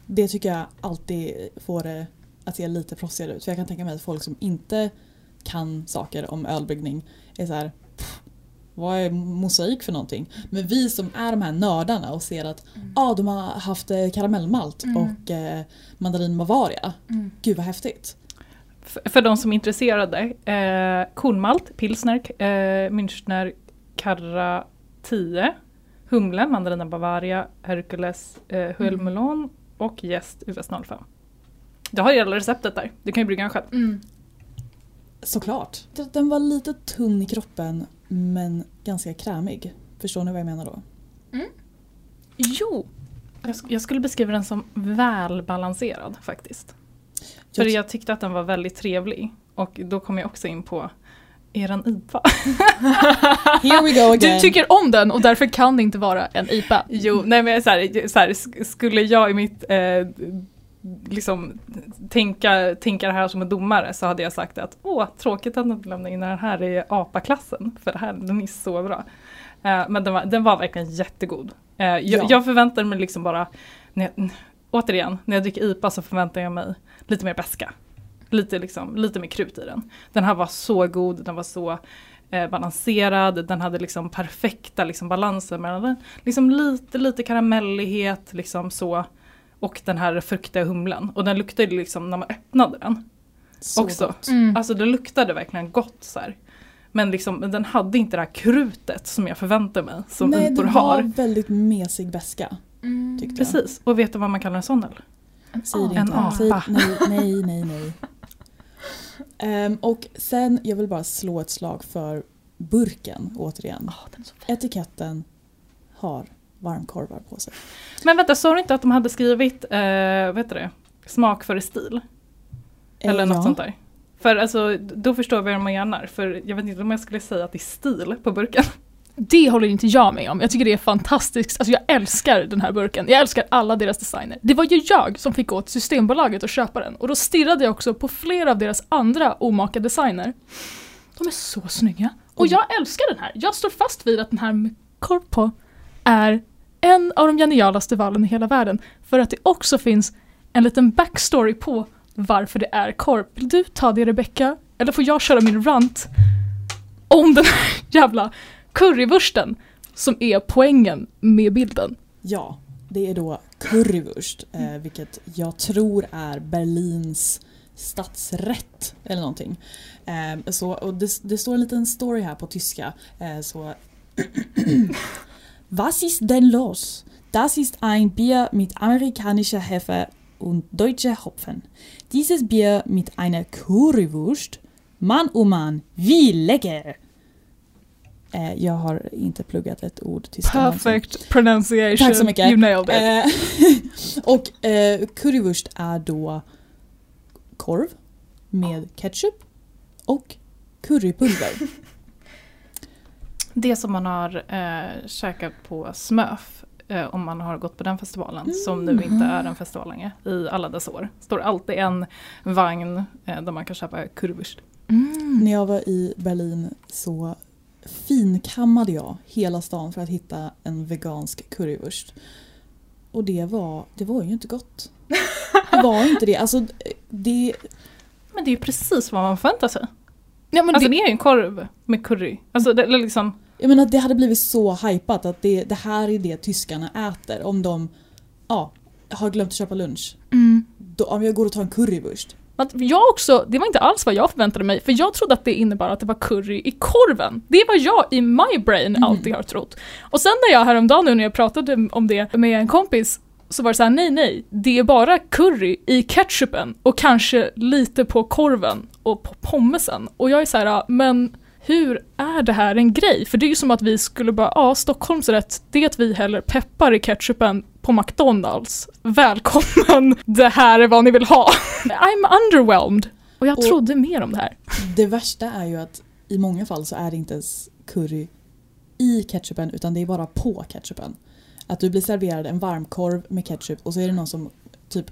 Det tycker jag alltid får det att se lite proffsigare ut. För jag kan tänka mig att folk som inte kan saker om ölbryggning är så här. "Pff, Vad är mosaik för någonting? Men vi som är de här nördarna och ser att ah, de har haft eh, karamellmalt Mm. och eh, mandarin Bavaria. Mm. Gud vad häftigt. F- för de som är intresserade, eh, kornmalt, pilsner, eh, Münchner, Carra 10, Humle, Mandarina Bavaria, Hercules, eh, Huel Mm. Och Jäst US 05. Du har ju hela receptet där, du kan ju brygga den själv. Mm. Såklart. Den var lite tunn i kroppen men ganska krämig. Förstår ni vad jag menar då? Jo. Jag, sk- jag skulle beskriva den som välbalanserad faktiskt. För Jag- tyckte att den var väldigt trevlig. Och då kom jag också in på eran IPA. Here we go Du again. tycker om den och därför kan det inte vara en IPA. Jo, nej men så här, så här, sk- skulle jag i mitt eh, liksom tänka, tänka det här som en domare så hade jag sagt att åh, tråkigt att inte lämna in den här i APA-klassen för det här, den är så bra. Eh, men den var, den var verkligen jättegod. Eh, jag, Ja. jag förväntar mig liksom bara, när jag, återigen, när jag dricker IPA så förväntar jag mig lite mer beska. Lite, liksom, lite mer krut i den. Den här var så god, den var så eh, balanserad, den hade liksom perfekta liksom, balanser mellan den. Liksom lite, lite karamellighet liksom så. Och den här fruktiga humlen. Och den luktade liksom när man öppnade den. Så också. gott. Mm. Alltså det luktade verkligen gott så här. Men liksom, men den hade inte det här krutet som jag förväntar mig som Nej, det har. var väldigt mesig beska. Mm. Tyckte jag. Precis, och vet du vad man kallar en sån öl? Säg det En. Säg, apa. nej, nej, nej, nej. Ehm, och sen, jag vill bara slå ett slag för burken återigen. Åh, den är så fin. Etiketten har varmkorvar på sig. Men vänta, sa du inte att de hade skrivit, eh, vad heter det, smak före stil? Eller Eh, något ja. sånt där. För alltså, då förstår vi vad man menar. För jag vet inte om jag skulle säga att det är stil på burken. Det håller inte jag med om. Jag tycker det är fantastiskt. Alltså jag älskar den här burken. Jag älskar alla deras designer. Det var ju jag som fick gå till Systembolaget och köpa den. Och då stirrade jag också på flera av deras andra omaka designer. De är så snygga. Och jag älskar den här. Jag står fast vid att den här med korv på är en av de genialaste valen i hela världen. För att det också finns en liten backstory på varför det är korv. Vill du ta det Rebecca? Eller får jag köra min rant om den här jävla currywursten som är poängen med bilden. Ja, det är då currywurst, eh, vilket jag tror är Berlins stadsrätt eller någonting. Eh, så, och det, det står en liten story här på tyska. Eh, så Was ist denn los? Das ist ein Bier mit amerikanischer Hefe und deutscher Hopfen. Dieses Bier mit einer Currywurst. Mann oh Mann, wie lecker! Eh, jag har inte pluggat ett ord tyska. Perfect pronunciation. Tack så mycket. You nailed it. Eh, och eh, currywurst är då korv med ketchup och currypulver. Det som man har eh, käkat på Smöf eh, om man har gått på den festivalen som nu inte är en festival längre i alla dess år. Står alltid en vagn eh, där man kan köpa currywurst. Mm. När jag var i Berlin så finkammade jag hela stan för att hitta en vegansk currywurst. Och det var, det var ju inte gott. Det var inte det. Alltså, det, Men det är ju precis vad man förväntar sig. Ja, men Alltså det, det är ju en korv med curry. Alltså det, liksom, jag menar, det hade blivit så hypat att det, det här är det tyskarna äter om de ja, har glömt att köpa lunch. mm. Då, om jag går och tar en currywurst. Jag också, det var inte alls vad jag förväntade mig, för jag trodde att det innebar att det var curry i korven. Det vad jag i my brain Mm. alltid har trott. Och sen när jag häromdagen nu när jag pratade om det med en kompis så var det så här: nej nej, det är bara curry i ketchupen och kanske lite på korven och på pommesen. Och jag är så här, "Ja, men hur är det här en grej? För det är ju som att vi skulle bara, ja Stockholms rätt, det är att vi häller peppar i ketchupen på McDonalds. Välkommen, det här är vad ni vill ha. I'm underwhelmed. Och jag Och- trodde mer om det här. Det värsta är ju att i många fall så är det inte ens curry i ketchupen utan det är bara på ketchupen. Att du blir serverad en varmkorv med ketchup och så är det någon som typ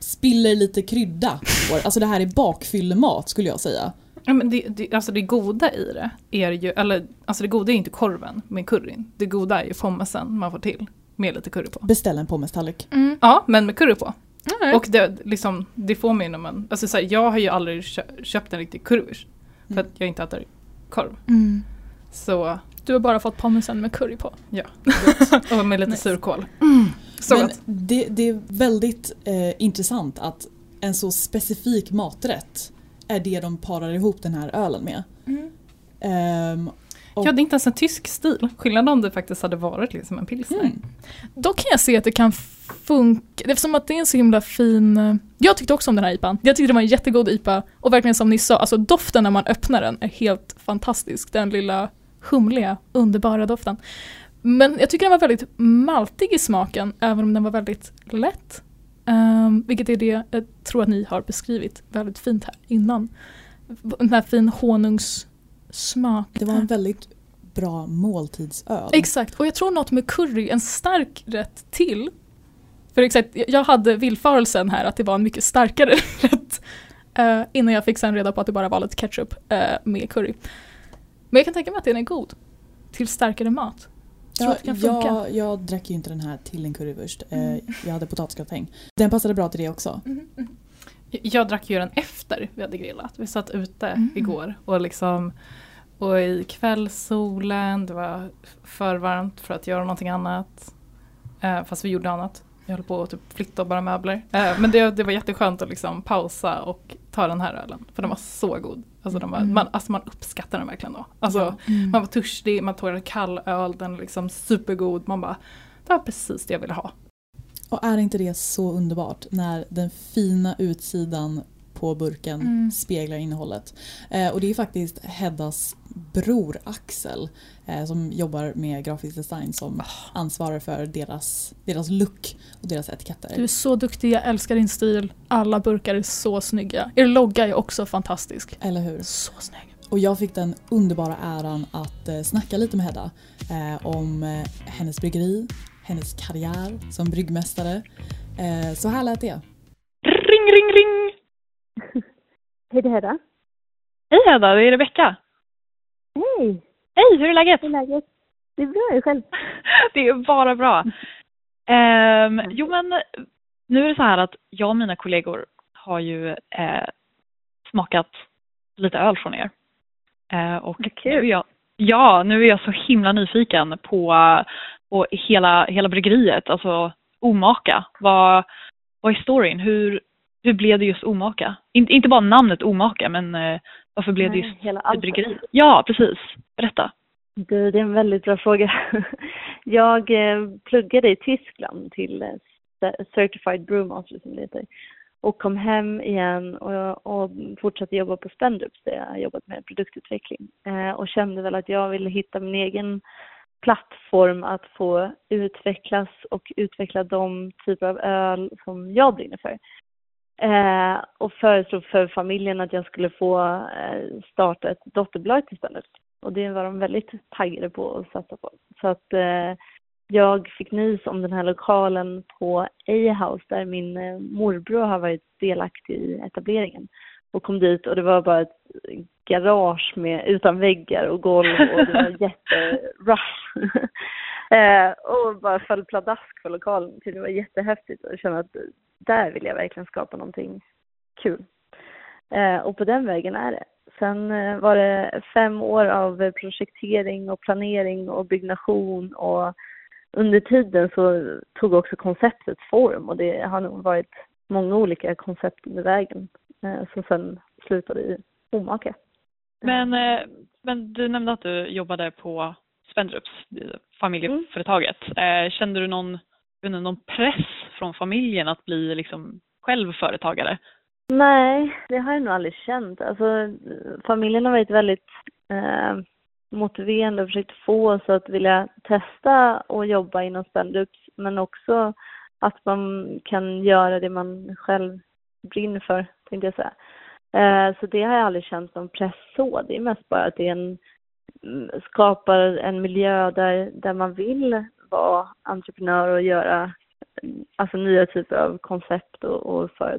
spiller lite krydda. Alltså det här är bakfyllemat skulle jag säga. Ja, men det, det, alltså det goda i det är ju, eller alltså det goda är inte korven med curryn. Det goda är ju pommesen man får till med lite curry på. Beställ en pommestallrik. Mm. Ja, men med curry på. Nej. Och det, liksom, det får mig när man, alltså så här, jag har ju aldrig kö, köpt en riktig currywurst. För Mm. att jag inte äter korv. Mm. Så, Du har bara fått pommesen med curry på. och med lite Nice. surkål. Så Men det, det är väldigt eh, intressant att en så specifik maträtt är det de parar ihop den här ölen med. Ehm, och- Ja, det är inte ens en tysk stil. Skillnad om det faktiskt hade varit liksom en pilsner. mm. Då kan jag se att det kan funka, eftersom att det är en så himla fin... eh, Jag tyckte också om den här IPan. Jag tyckte det var en jättegod IPA och verkligen som ni sa, alltså doften när man öppnar den är helt fantastisk. Den lilla humliga, underbara doften. Men jag tycker den var väldigt maltig i smaken, även om den var väldigt lätt. Um, vilket är det jag tror att ni har beskrivit väldigt fint här innan. Den här fin honungssmak. Det var en väldigt bra måltidsöl. Exakt, och jag tror något med curry, en stark rätt till, För exakt, jag hade villfarelsen här att det var en mycket starkare rätt. Uh, innan jag fick sen reda på att det bara var lite ketchup uh, med curry. Men jag kan tänka mig att den är god. Till starkare mat. Tror Ja, att det kan funka. jag, jag drack ju inte den här till en currywurst. Eh, Mm. Jag hade potatisgratäng. Den passade bra till det också. Mm, mm. Jag drack ju den efter vi hade grillat. Vi satt ute Mm. igår och liksom och i kvällssolen, det var för varmt för att göra någonting annat. Eh, fast vi gjorde annat. Jag höll på att typ flytta och bara möbler. Eh, men det, det var jätteskönt att liksom pausa och ta den här ölen. För den var så god. Alltså, den var, Mm. man, alltså man uppskattar den verkligen då. Alltså, Mm. Man var törstig, man tog en kall öl, den är liksom supergod. Man bara, det var precis det jag ville ha. Och är inte det så underbart när den fina utsidan på burken Mm. speglar innehållet. Eh, och det är faktiskt Heddas bror Axel eh, som jobbar med grafisk design som ansvarar för deras, deras look och deras etiketter. Du är så duktig, jag älskar din stil. Alla burkar är så snygga. Er logga är också fantastisk. Eller hur? Så snygg. Och jag fick den underbara äran att eh, snacka lite med Hedda eh, om eh, hennes bryggeri, hennes karriär som bryggmästare. Eh, så här lät det. Ring, ring, ring! Hej, det är Hedda. Hej Hedda, det är Rebecka. Hej, Hej, hur är läget? hur är läget? Det är bra, själv. Det är bara bra. Ehm, jo men, nu är det så här att jag och mina kollegor har ju eh, smakat lite öl från er. Eh, och nu är jag, ja, nu är jag så himla nyfiken på, på hela, hela bryggeriet, alltså Omaka. Vad, vad är storyn? Hur, hur blev det just Omaka? In, inte bara namnet Omaka, men eh, varför blev det just hela allt. bryggeri? Ja, precis. Berätta. Du, det är en väldigt bra fråga. Jag eh, pluggade i Tyskland till eh, Certified Brewmaster som det heter. Och kom hem igen och, och fortsatte jobba på Spendrups där jag har jobbat med produktutveckling. Eh, och kände väl att jag ville hitta min egen plattform att få utvecklas och utveckla de typer av öl som jag brinner för. Eh, och föreslog för familjen att jag skulle få eh, starta ett dotterbolag Spendrups. Och det var de väldigt taggade på att satsa på. Så att eh, jag fick nys om den här lokalen på A-house där min eh, morbror har varit delaktig i etableringen. Och kom dit och det var bara ett garage med, utan väggar och golv och det var jätterush. eh, och bara föll pladask för lokalen. Det var jättehäftigt jag kände att där vill jag verkligen skapa någonting kul. Eh, och på den vägen är det. Sen eh, var det fem år av projektering och planering och byggnation och under tiden så tog också konceptet form och det har nog varit många olika koncept under vägen eh, som sen slutade i Omaka. Men, eh, men du nämnde att du jobbade på Spendrups, familjeföretaget. Eh, Kände du någon, jag inte, någon press från familjen att bli liksom själv företagare? Nej, det har jag nog aldrig känt. Alltså, familjen har varit väldigt eh, motiverande och försökt få oss att vilja testa och jobba inom Spendux, men också att man kan göra det man själv brinner för, tänkte jag säga. Eh, så det har jag aldrig känt någon press så. Det är mest bara att det är en, mm, skapar en miljö där, där man vill vara entreprenör och göra mm, alltså nya typer av koncept och, och så.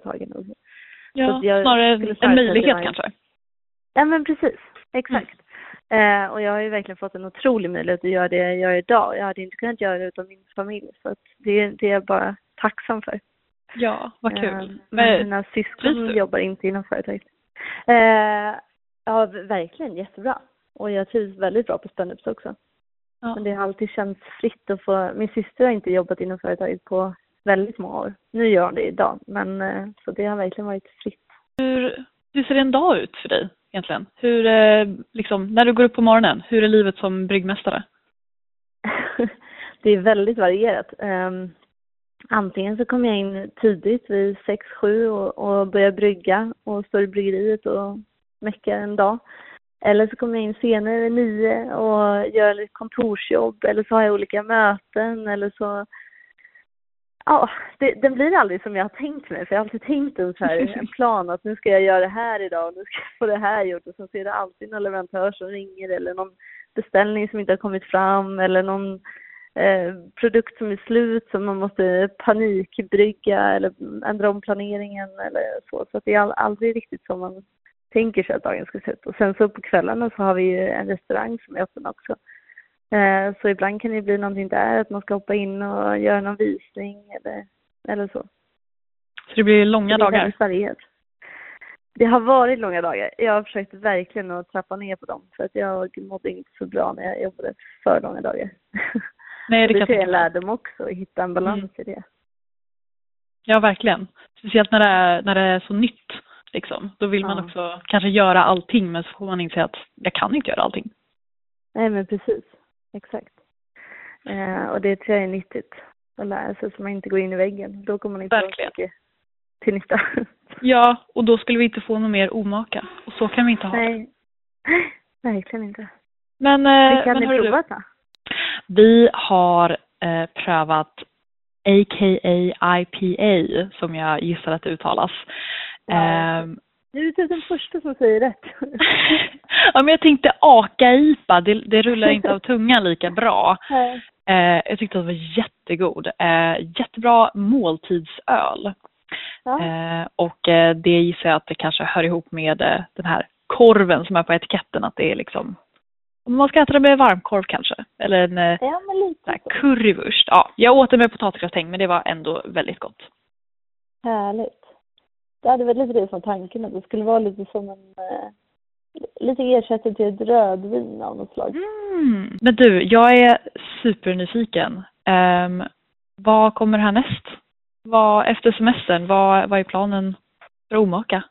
Ja, jag snarare en möjlighet kanske? Ja men precis, exakt. Eh, och jag har ju verkligen fått en otrolig möjlighet att göra det jag gör idag. Jag hade inte kunnat göra det utan min familj. Så att det, det är jag bara tacksam för. Ja, vad Eh, kul. men Men, mina syskon jobbar inte inom företaget. Eh, ja, verkligen jättebra. Och jag trivs väldigt bra på Spendrups också. Ja. Men det har alltid känts fritt att få... Min syster har inte jobbat inom företaget på väldigt många år. Nu gör hon det idag, men eh, så det har verkligen varit fritt. hur, hur ser en dag ut för dig egentligen? Hur, eh, liksom, när du går upp på morgonen, hur är livet som bryggmästare? det är väldigt varierat. Um, antingen så kommer jag in tidigt vid 6-7 och, och börjar brygga och står i bryggeriet och meckar en dag. Eller så kommer jag in senare vid 9 och gör lite kontorsjobb eller så har jag olika möten eller så Ja, det, den blir aldrig som jag har tänkt mig för jag har alltid tänkt en, så här, en plan att nu ska jag göra det här idag och nu ska jag få det här gjort och sen så är det alltid någon leverantör som ringer eller någon beställning som inte har kommit fram eller någon eh, produkt som är slut som man måste panikbrygga eller ändra om planeringen eller så. Så att det är aldrig riktigt som man tänker sig att dagen ska se ut. Och sen så på kvällarna så har vi ju en restaurang som är öppen också. Eh, så ibland kan det bli någonting där, att man ska hoppa in och göra någon visning eller, eller så. Så det blir långa det dagar? varierat. Det har varit långa dagar. Jag har försökt verkligen att trappa ner på dem för att jag mådde inte så bra när jag jobbade för långa dagar. Nej, det, det jag är en lärdom också, att hitta en balans Mm. i det. Ja, verkligen. Speciellt när det är, när det är så nytt. Liksom. Då vill man Ja. också kanske göra allting men så får man inse att jag kan inte göra allting. Nej men precis, exakt. Eh, och det tror jag är nyttigt att lära sig så man inte går in i väggen. Då kommer man inte Verkligen. mycket till nytta. Ja, och då skulle vi inte få något mer omaka. Och så kan vi inte ha det. Nej, verkligen inte. Men, eh, Vilka har men ni provat då? vi har eh, prövat a.k.a. IPA som jag gissar att det uttalas. Ja. Ehm, Du är typ den första som säger rätt. ja, men jag tänkte Aka-IPA, det, det rullar inte av tungan lika bra. Eh, jag tyckte att det var jättegod. Eh, jättebra måltidsöl. Ja. Eh, och det gissar jag att det kanske hör ihop med eh, den här korven som är på etiketten. Att det är liksom, om man ska äta det med varmkorv kanske. Eller en eh, ja, currywurst. Ja, jag åt det med potatisgratäng men det var ändå väldigt gott. Härligt. Det hade väl lite det som tanken att det skulle vara lite som en eh, lite ersättning till ett rödvin av något slag. Mm. Men du, jag är supernyfiken. Um, vad kommer härnäst? Vad, efter semestern, vad, vad är planen för Omaka?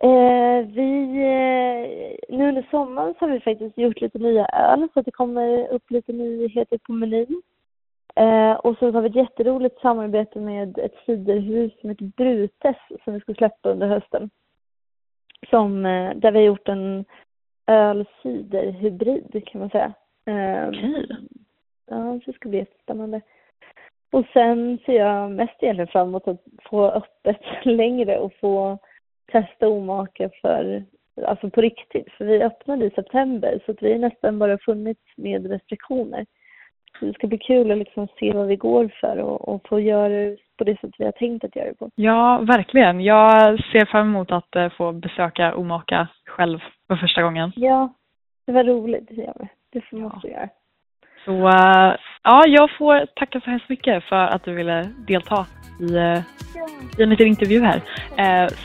Eh, vi, eh, nu under sommaren så har vi faktiskt gjort lite nya öl så att det kommer upp lite nyheter på menyn. Eh, och så har vi ett jätteroligt samarbete med ett ciderhus som heter Brutes som vi ska släppa under hösten. Som, eh, där vi har gjort en öl-cider-hybrid kan man säga. Eh, Okej. Ja, så det ska bli jättespännande. Och sen ser jag mest egentligen fram emot att få öppet längre och få testa omaka för, alltså på riktigt. För vi öppnade i september så att vi nästan bara funnits med restriktioner. Det ska bli kul att liksom se vad vi går för och, och få göra det på det sätt vi har tänkt att göra det på. Ja, verkligen. Jag ser fram emot att eh, få besöka Omaka själv för första gången. Ja, det var roligt. Det vi. Det får- Ja. måste vi göra. Så eh, ja, jag får tacka så hemskt mycket för att du ville delta i, eh, i en liten intervju här.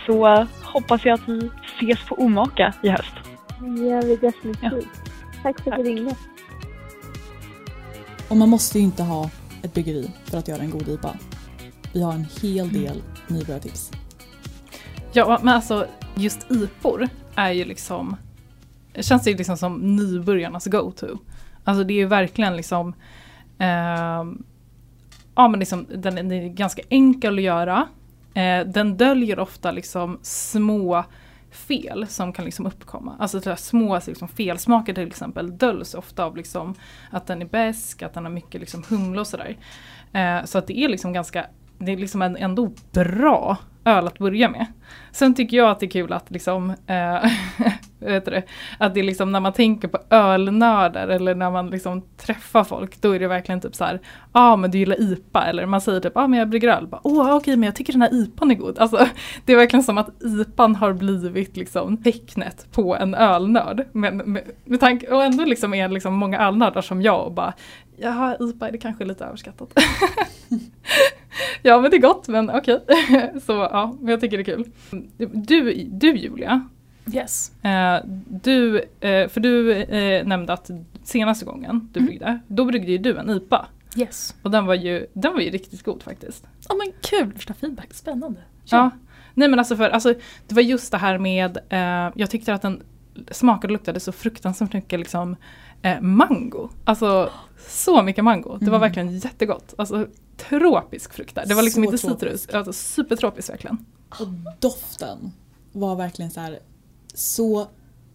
Så hoppas jag att vi ses på Omaka i höst. Det gör vi definitivt. Tack för att du ringde. Och man måste ju inte ha ett bryggeri för att göra en god IPA. Vi har en hel del nybörjartips. Ja, men alltså just IPOR är ju liksom, det känns ju liksom som nybörjarnas go-to. Alltså det är ju verkligen liksom, ehm, ja men liksom den är, den är ganska enkel att göra. Eh, den döljer ofta liksom små fel som kan liksom uppkomma. Alltså små liksom felsmaker till exempel döljs ofta av liksom att den är besk, att den har mycket liksom humle och sådär. Eh, så att det är liksom ganska, det är liksom en ändå bra öl att börja med. Sen tycker jag att det är kul att liksom, eh, vet du det, att det är liksom när man tänker på ölnördar eller när man liksom träffar folk, då är det verkligen typ så här, ja ah, men du gillar IPA eller man säger typ, ja ah, men jag brygger öl, åh oh, okej men jag tycker den här IPAn är god. Alltså det är verkligen som att IPAn har blivit liksom tecknet på en ölnörd. Men med, med tanke, och ändå liksom är liksom många ölnördar som jag och bara, jaha IPA är det kanske lite överskattat. ja men det är gott men okej. Så ja, men jag tycker det är kul. Du, du Julia, Yes. eh, du, eh, för du eh, nämnde att senaste gången du Mm. bryggde, då bryggde ju du en IPA. Yes. Och den var ju, den var ju riktigt god faktiskt. Ja men kul, första feedback, spännande. Ja. Nej men alltså för, alltså, det var just det här med, eh, jag tyckte att den smakade och luktade så fruktansvärt mycket liksom eh, mango. Alltså så mycket mango. Det var Mm. verkligen jättegott. Alltså tropisk frukt där. Det var liksom Så inte tropiskt. citrus, alltså supertropiskt verkligen. Och doften var verkligen så här så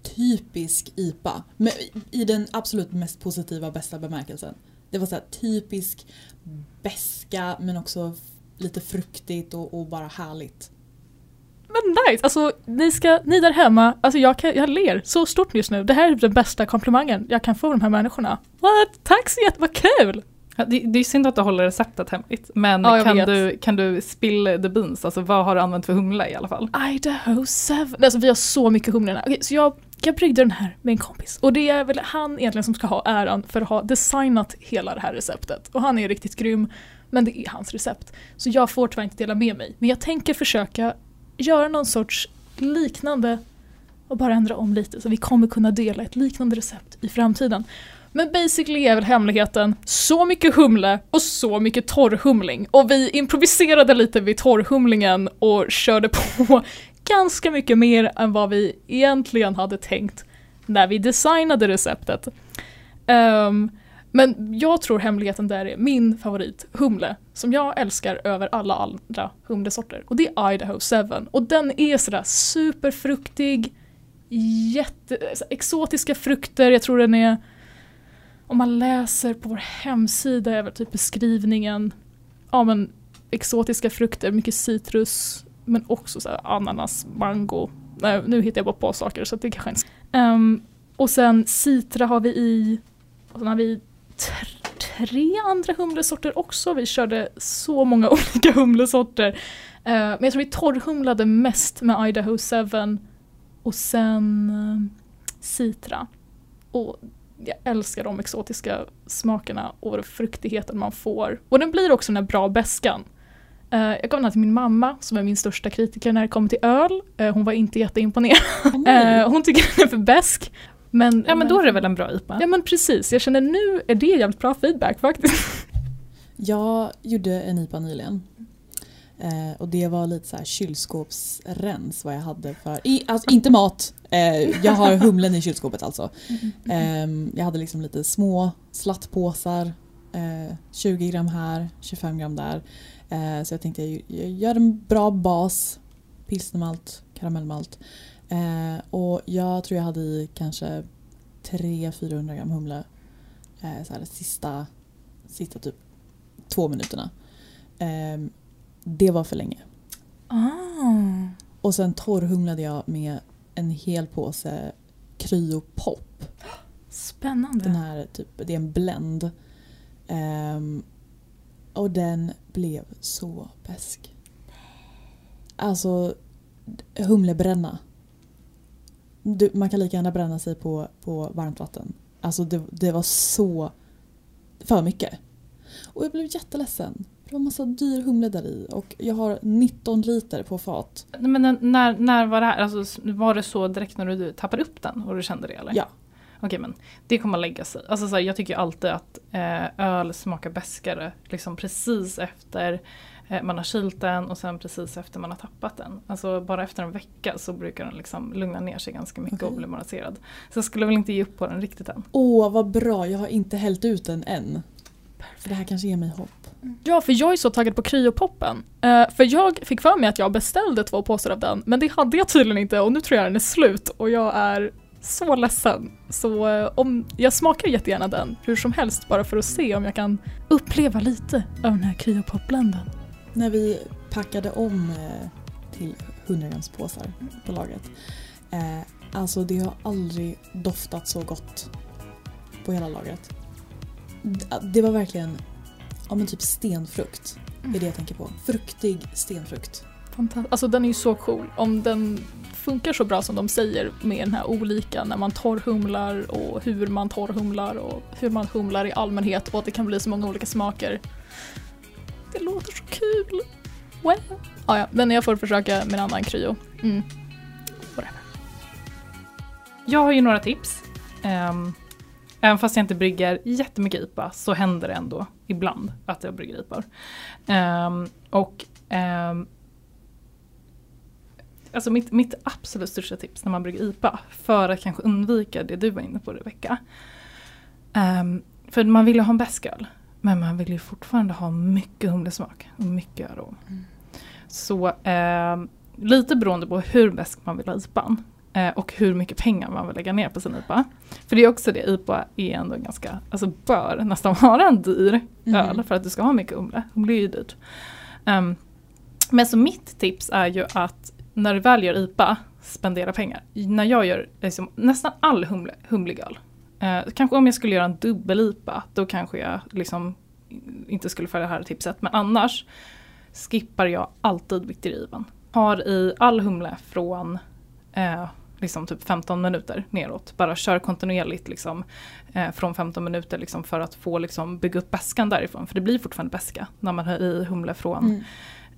typisk IPA. Men I den absolut mest positiva, bästa bemärkelsen. Det var så här typisk beska men också lite fruktigt och, och bara härligt. Men nice, alltså ni, ska, ni där hemma, alltså jag, kan, jag ler så stort just nu. Det här är den bästa komplimangen jag kan få av de här människorna. What? Tack så jättemycket, vad kul! Det, det är synd att du håller receptet hemligt, men Ja, kan, vet. du, kan du spill the beans? Alltså vad har du använt för humle i alla fall? Idaho 7. Alltså vi har så mycket här. Okej, så jag, jag bryggde den här med en kompis. Och det är väl han egentligen som ska ha äran för att ha designat hela det här receptet. Och han är riktigt grym, men det är hans recept. Så jag får tyvärr inte dela med mig. Men jag tänker försöka göra någon sorts liknande och bara ändra om lite. Så vi kommer kunna dela ett liknande recept i framtiden. Men basically är väl hemligheten så mycket humle och så mycket torrhumling. Och vi improviserade lite vid torrhumlingen och körde på ganska mycket mer än vad vi egentligen hade tänkt när vi designade receptet. Um, men jag tror hemligheten där är min favorit, humle, som jag älskar över alla andra humlesorter. Och det är Idaho 7. Och den är sådär superfruktig, jätte, så exotiska frukter, jag tror den är om man läser på vår hemsida är typ beskrivningen ja men exotiska frukter, mycket citrus men också så här ananas, mango. Nej, nu hittar jag bara på saker så det kanske inte... Um, och sen citra har vi i, och sen har vi tr- tre andra humlesorter också. Vi körde så många olika humlesorter. Uh, men jag tror vi torrhumlade mest med Idaho 7 och sen uh, citra. Och jag älskar de exotiska smakerna och fruktigheten man får. Och den blir också den här bra beskan. Eh, jag gav den här till min mamma som är min största kritiker när det kommer till öl. Eh, hon var inte jätteimponerad. Eh, hon tycker den är för besk. Men, Ja men då är det väl en bra IPA? Ja men precis, jag känner nu är det jävligt bra feedback faktiskt. Jag gjorde en IPA nyligen. Eh, och det var lite så här kylskåpsrens vad jag hade för, i, alltså inte mat, jag har humlen i kylskåpet alltså. Eh, jag hade liksom lite små slattpåsar, eh, 20 gram här, 25 gram där. Eh, så jag tänkte jag, gör en bra bas, pilsnermalt, karamellmalt. Eh, och jag tror jag hade i kanske 300-400 gram humle. Eh, så här, sista, sista typ två minuterna. Ehm, det var för länge. Ah. Och sen torrhumlade jag med en hel påse Kryopop. Spännande. Den här typ, det är en blend. Ehm, och den blev så besk. Alltså humlebränna. Du, man kan lika gärna bränna sig på, på varmt vatten. Alltså det, det var så för mycket. Och jag blev jätteledsen. Det var massa dyr humle där i och jag har 19 liter på fat. Men när- när, var det här? Alltså, var det så direkt när du tappade upp den och du kände det eller? Ja. Okej men det kommer att lägga sig. Alltså, så här, jag tycker alltid att eh, öl smakar bäskare liksom precis efter eh, man har kylt den och sen precis efter man har tappat den. Alltså bara efter en vecka så brukar den liksom lugna ner sig ganska mycket och Okej. bli balanserad. Så jag skulle väl inte ge upp på den riktigt än. Åh vad bra, jag har inte hällt ut den än. För det här kanske ger mig hopp. Ja, för jag är så taggad på kryopoppen. Uh, för jag fick för mig att jag beställde två påsar av den, men det hade jag tydligen inte och nu tror jag den är slut och jag är så ledsen. Så eh, om, jag smakar jättegärna den, hur som helst, bara för att se om jag kan uppleva lite av den här kryopop-blenden. När vi packade om eh, till 100 grams påsar på lagret. Eh, alltså det har aldrig doftat så gott på hela lagret. Det var verkligen ja, men typ stenfrukt. är det jag tänker på. Fruktig stenfrukt. Fanta- Alltså den är ju så cool. Om den funkar så bra som de säger med den här olika när man torrhumlar och hur man torrhumlar och hur man humlar i allmänhet och att det kan bli så många olika smaker. Det låter så kul! Well. Ah, ja, men jag får försöka med en annan kryo. Mm. Jag har ju några tips. Ehm, även fast jag inte brygger jättemycket IPA så händer det ändå ibland att jag brygger IPA. Um, och ehm, Alltså mitt, mitt absolut största tips när man brygger IPA för att kanske undvika det du var inne på Rebecka. Um, för man vill ju ha en besk öl. Men man vill ju fortfarande ha mycket humlesmak och mycket arom. Så ehm, lite beroende på hur besk man vill ha IPAn och hur mycket pengar man vill lägga ner på sin IPA. För det är också det, IPA är ändå ganska, alltså bör nästan vara en dyr Mhm. öl för att du ska ha mycket humle. Humle är ju dyrt. Ehm, men så mitt tips är ju att när du väl gör IPA, spendera pengar. När jag gör liksom, nästan all humle, humlig öl, eh, kanske om jag skulle göra en dubbel-IPA, då kanske jag liksom inte skulle följa det här tipset. Men annars skippar jag alltid Victorivan. Har i all humle från eh, liksom typ 15 minuter neråt. Bara kör kontinuerligt liksom, eh, från 15 minuter liksom, för att få liksom, bygga upp bäskan därifrån. För det blir fortfarande bäska när man har i humle från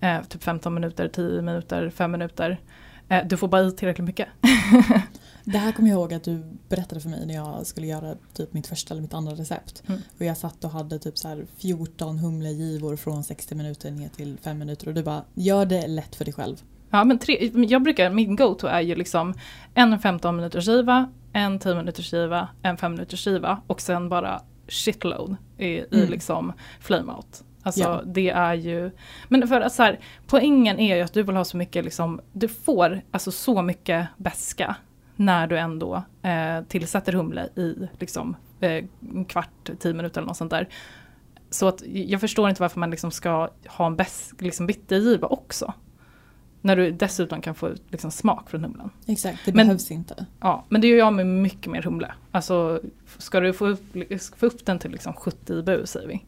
Mm. eh, typ 15 minuter, 10 minuter, 5 minuter. Eh, du får bara i tillräckligt mycket. Det här kommer jag ihåg att du berättade för mig när jag skulle göra typ mitt första eller mitt andra recept. Mm. Och jag satt och hade typ så här 14 humlegivor från 60 minuter ner till 5 minuter och du bara gör det lätt för dig själv. Ja, men tre, jag brukar, min go-to är ju liksom en 15 minuters skiva, en 10 minuters skiva, en 5 minuters skiva och sen bara shitload i, i Mm. liksom flame out. Alltså Ja. det är ju, men för att så här, poängen är ju att du vill ha så mycket liksom, du får alltså så mycket beska när du ändå eh, tillsätter humle i liksom eh, kvart, tio minuter eller något sånt där. Så att jag förstår inte varför man liksom ska ha en besk, liksom bittergiva också. När du dessutom kan få ut liksom smak från humlen. Exakt, det Men- behövs inte. Ja, men det gör jag med mycket mer humle. Alltså ska du få upp, få upp den till liksom 70 IBU säger vi.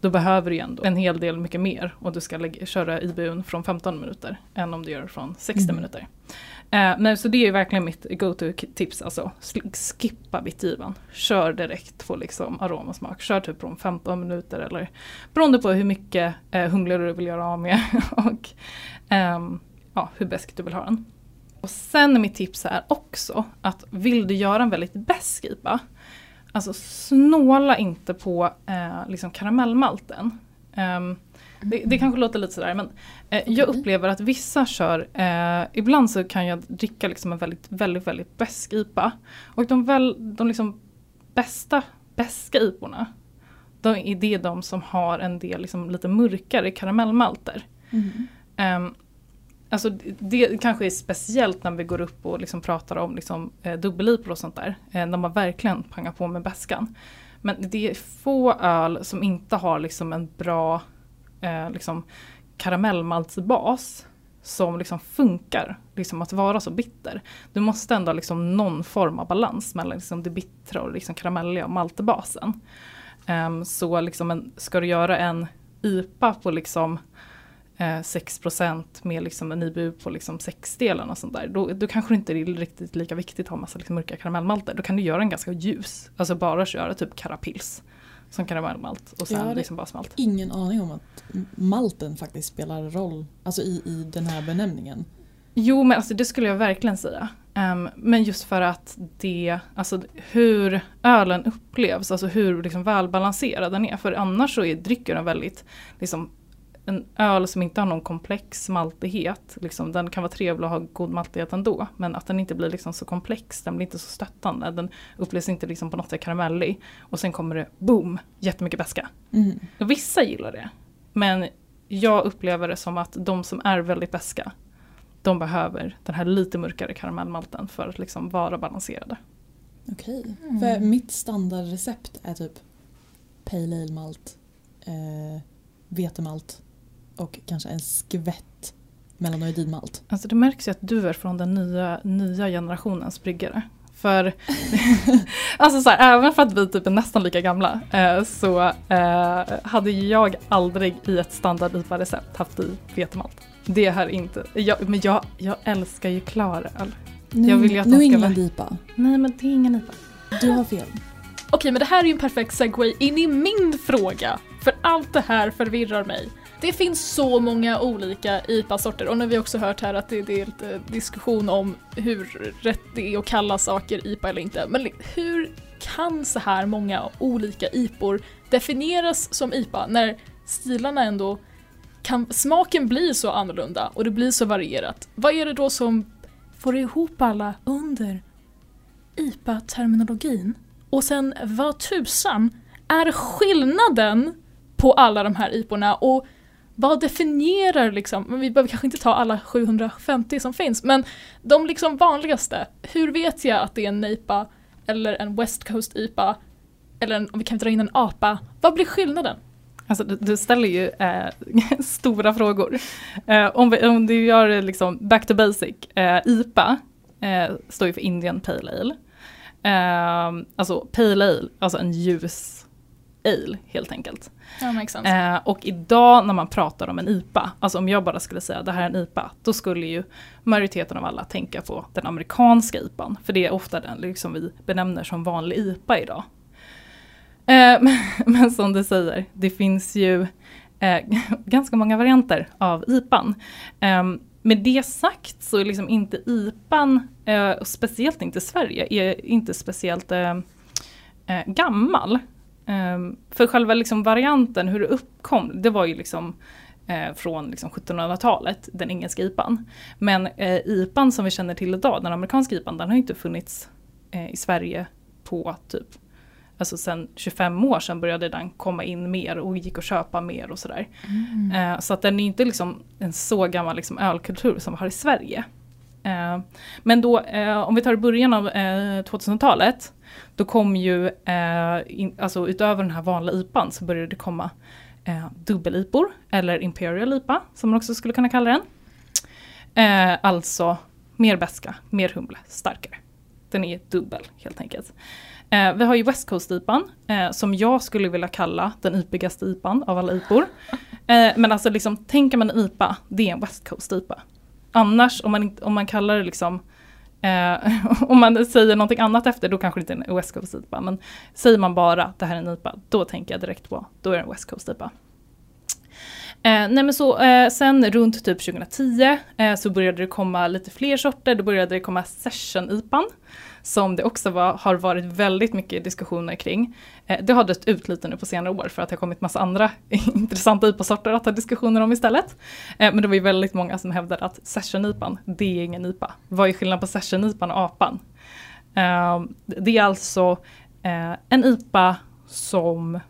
Då behöver du ju ändå en hel del mycket mer och du ska lägga, köra IBUn från 15 minuter än om du gör från 60 Mm. minuter. Eh, men så det är verkligen mitt go-to-tips alltså. Skippa bitgivan. Kör direkt på liksom aroma och smak. Kör typ från 15 minuter eller beroende på hur mycket eh, humle du vill göra av med och ehm, ja, hur besk du vill ha den. Och sen är mitt tips är också att vill du göra en väldigt besk IPA, alltså snåla inte på eh, liksom karamellmalten. Ehm, det, det kanske låter lite sådär men eh, jag upplever att vissa kör, eh, ibland så kan jag dricka liksom en väldigt, väldigt, väldigt besk IPA. Och de, väl, de liksom bästa beska IPorna, de är det de som har en del liksom lite mörkare karamellmalter. Mm. Um, alltså det, kanske är speciellt när vi går upp och liksom pratar om liksom, eh, dubbellipor och sånt där. Eh, när man verkligen pangar på med bäskan. Men det är få öl som inte har liksom en bra eh, liksom, karamellmaltsbas som liksom funkar liksom att vara så bitter. Du måste ändå ha liksom någon form av balans mellan liksom det bittra och liksom karamelliga och maltbasen. Um, så liksom en, ska du göra en IPA på liksom eh, 6% med liksom en IBU på liksom 60 eller något sånt där. Då, då kanske det inte är riktigt lika viktigt att ha massa liksom mörka karamellmalter. Då kan du göra en ganska ljus. Alltså bara köra typ karapils som karamellmalt och sen liksom bara smalt. Ingen aning om att malten faktiskt spelar roll alltså i, i den här benämningen. Jo men alltså det skulle jag verkligen säga. Ehm, men just för att det, alltså hur ölen upplevs, alltså hur liksom välbalanserad den är. För annars så är drycken väldigt, liksom en öl som inte har någon komplex maltighet, liksom, den kan vara trevlig och ha god maltighet ändå. Men att den inte blir liksom så komplex, den blir inte så stöttande, den upplevs inte liksom på något sätt karamellig. Och sen kommer det boom, jättemycket beska. Mm. Vissa gillar det. Men jag upplever det som att de som är väldigt beska de behöver den här lite mörkare karamellmalten för att liksom vara balanserade. Okej. Mm. För mitt standardrecept är typ Pale Ale malt, eh, vetemalt och kanske en skvätt melanoidinmalt. Alltså det märks ju att du är från den nya, nya generationens bryggare. För alltså så här, även för att vi typ är nästan lika gamla eh, så eh, hade jag aldrig i ett standard IPA-recept haft i vetemalt. Det här är inte, jag, men jag, jag älskar ju klaröl. Jag vill ju att New ska England IPA. Nej men det är ingen IPA. Du har fel. Okej, men det här är ju en perfekt segway in i min fråga. För allt det här förvirrar mig. Det finns så många olika IPA-sorter och nu har vi också hört här att det, det är lite diskussion om hur rätt det är att kalla saker IPA eller inte. Men hur kan så här många olika IPor definieras som IPA när stilarna ändå kan, smaken blir så annorlunda och det blir så varierat. Vad är det då som får ihop alla under IPA-terminologin? Och sen vad tusan är skillnaden på alla de här IPorna och vad definierar liksom, men vi behöver kanske inte ta alla 750 som finns, men de liksom vanligaste, hur vet jag att det är en NIPA eller en West Coast IPA eller en, om vi kan dra in en APA, vad blir skillnaden? Alltså du, du ställer ju äh, stora frågor. Äh, om, vi, om du gör det liksom back to basic. Eh, äh, IPA står ju för Indian Pale Ale. Alltså Pale Ale, alltså en ljus ale helt enkelt. Ja. Eh, och idag när man pratar om en IPA, alltså om jag bara skulle säga det här är en IPA, då skulle ju majoriteten av alla tänka på den amerikanska IPAn. För det är ofta den liksom vi benämner som vanlig IPA idag. Eh, men, men som du säger, det finns ju eh, ganska många varianter av IPAn. Eh, med det sagt så är liksom inte IPAn, eh, speciellt inte Sverige, är inte speciellt eh, eh, gammal. Um, för själva liksom varianten, hur det uppkom, det var ju liksom eh, från liksom 1700-talet, den engelska IPAn. Men eh, IPAn som vi känner till idag, den amerikanska IPAn, den har inte funnits eh, i Sverige på typ, alltså sen 25 år sedan började den komma in mer och gick att köpa mer och sådär. Eh, så att den är inte liksom en så gammal liksom ölkultur som vi har i Sverige. Eh, men då, eh, om vi tar början av eh, 2000-talet, då kom ju, eh, in, alltså utöver den här vanliga IPAn så började det komma eh, dubbel-IPor, eller Imperial IPA som man också skulle kunna kalla den. Eh, alltså mer beska, mer humle, starkare. Den är dubbel helt enkelt. Eh, vi har ju West Coast IPAn, eh, som jag skulle vilja kalla den ypigaste IPAn av alla IPor. Eh, men alltså liksom, tänker man en IPA, det är en West Coast IPA. Annars om man, om man kallar det liksom Eh, om man säger någonting annat efter då kanske det inte är en West Coast IPA. Men säger man bara det här är en IPA, då tänker jag direkt på, då är det en West Coast IPA. Eh, nej men så eh, sen runt typ 2010 eh, så började det komma lite fler sorter, då började det komma Session IPAn. Som det också var, har varit väldigt mycket diskussioner kring. Eh, det har dött ut lite nu på senare år för att det har kommit massa andra intressanta IPA-sorter att ha diskussioner om istället. Eh, men det var ju väldigt många som hävdade att Session-IPAn, det är ingen IPA. Vad är skillnaden på Session-IPAn och APAn? Eh, det är alltså en IPA som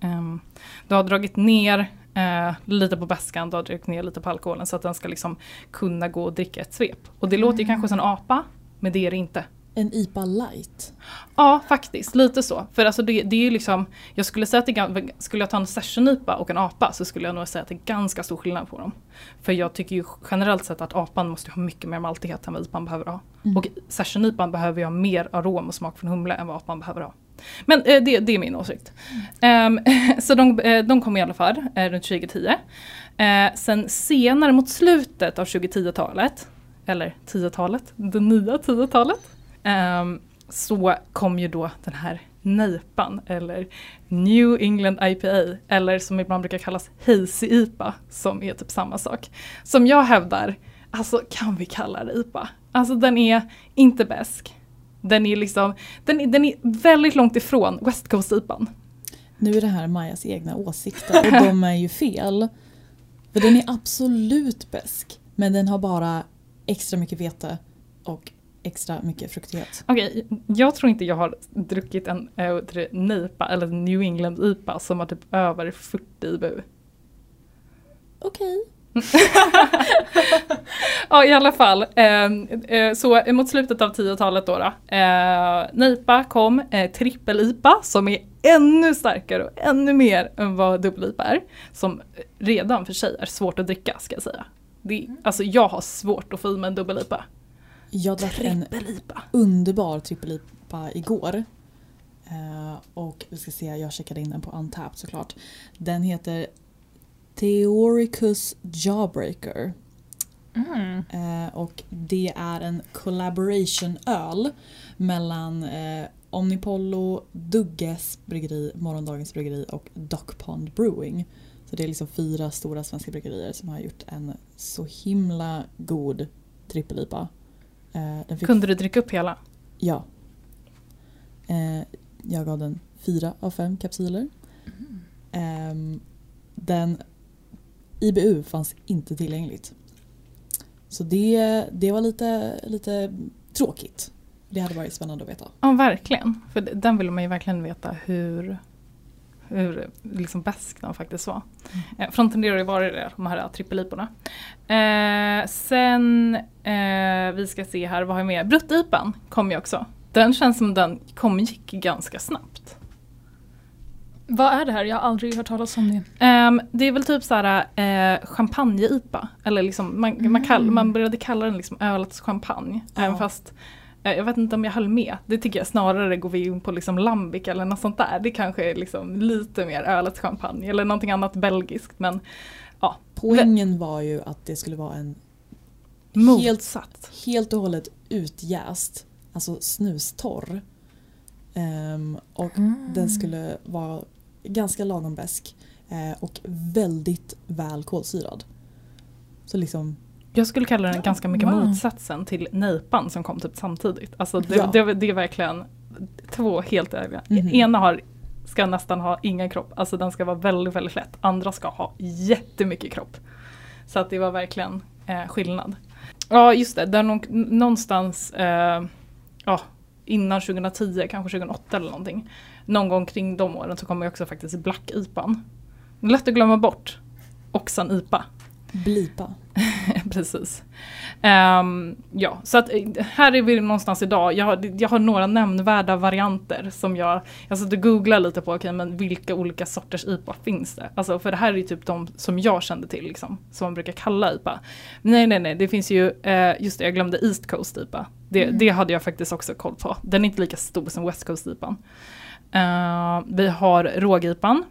ehm, du har dragit ner eh, lite på bäskan, du har dragit ner lite på alkoholen så att den ska liksom kunna gå och dricka ett svep. Och det låter ju kanske som en apa, men det är det inte. En IPA light. Ja, faktiskt. Lite så. För alltså det, det är ju liksom, jag skulle säga att det, skulle jag ta en session-IPA och en apa så skulle jag nog säga att det är ganska stor skillnad på dem. För jag tycker ju generellt sett att apan måste ha mycket mer maltighet än vad IPAn behöver ha. Mm. Och session-IPAn behöver ju ha mer arom och smak från humle än vad apan behöver ha. Men eh, det, det är min åsikt. Ehm, så de, eh, de kom i alla fall eh, runt 2010. Eh, sen senare mot slutet av 2010-talet, eller 10-talet, det nya 10-talet, Um, så kom ju då den här NEIPAn, eller New England IPA, eller som ibland brukar kallas Hazy IPA, som är typ samma sak. Som jag hävdar, alltså kan vi kalla det IPA? Alltså den är inte bäsk. Den är liksom, den är, den är väldigt långt ifrån West Coast IPAn. Nu är det här Majas egna åsikter och de är ju fel. För den är absolut besk. Men den har bara extra mycket vete och extra mycket fruktighet. Okej, jag tror inte jag har druckit en äh, NIPA eller New England IPA som har typ över 40 IBU. Okej. Ja i alla fall, ehm, eh, så mot slutet av 10-talet då, då eh, NIPA kom, eh, trippel-IPA som är ännu starkare och ännu mer än vad dubbel-IPA är. Som redan för sig är svårt att dricka ska jag säga. Det, alltså jag har svårt att få i mig en dubbel-IPA. Jag drack en underbar trippel-IPA igår. Eh, och vi ska se, jag checkade in den på Untapped såklart. Den heter Theoricus Jawbreaker. Mm. Eh, och det är en collaboration-öl mellan eh, Omnipollo, Dugges bryggeri, Morgondagens bryggeri och Dock Pond Brewing. Så det är liksom fyra stora svenska bryggerier som har gjort en så himla god trippel-IPA. Eh, fick Kunde du dricka upp hela? Ja. Eh, jag gav den fyra av fem kapsyler. Ehm, den IBU fanns inte tillgängligt. Så det, det var lite, lite tråkigt. Det hade varit spännande att veta. Ja, verkligen. För den vill man ju verkligen veta hur, hur liksom bäsk den faktiskt var. Eh, från tenderar ju vara det, de här trippeliporna. Eh, sen, eh, vi ska se här, vad har jag med? Bruttipan kom ju också. Den känns som den kom gick ganska snabbt. Vad är det här? Jag har aldrig hört talas om det. Ehm, det är väl typ såhär uh, champagne-IPA. Eller liksom, man, man, kall, man började kalla den liksom ölets champagne. Ja. Även fast eh, jag vet inte om jag höll med. Det tycker jag snarare går vi in på liksom lambic eller något sånt där. Det kanske är liksom lite mer ölets champagne eller någonting annat belgiskt. Men Poängen var ju att det skulle vara en helt, motsatt. helt och hållet utjäst, alltså snustorr. Ehm, och den skulle vara ganska lagom besk eh, och väldigt väl kolsyrad. Så liksom, Jag skulle kalla den ganska mycket Wow. motsatsen till nejpan som kom typ samtidigt. Alltså det, Ja. det, det är verkligen två helt övriga. Mhm. Ena har, ska nästan ha ingen kropp, alltså den ska vara väldigt väldigt lätt. Andra ska ha jättemycket kropp. Så att det var verkligen eh, skillnad. Ja just det, där någonstans eh, ja, innan 2010, kanske 2008 eller någonting. Någon gång kring de åren så kommer ju också faktiskt Black IPAn. Lätt att glömma bort. Oxan IPA. blipa. Precis. Ehm, ja, så att eh, här är vi någonstans idag. Jag har, jag har några nämnvärda varianter som jag, jag satt och googlade lite på, okej men vilka olika sorters IPA finns det? Alltså för det här är ju typ de som jag kände till liksom, som man brukar kalla IPA. Nej nej nej, det finns ju, eh, just det jag glömde East Coast IPA. Det, det hade jag faktiskt också koll på. Den är inte lika stor som West Coast IPAn. Eh, vi har råg-IPAn.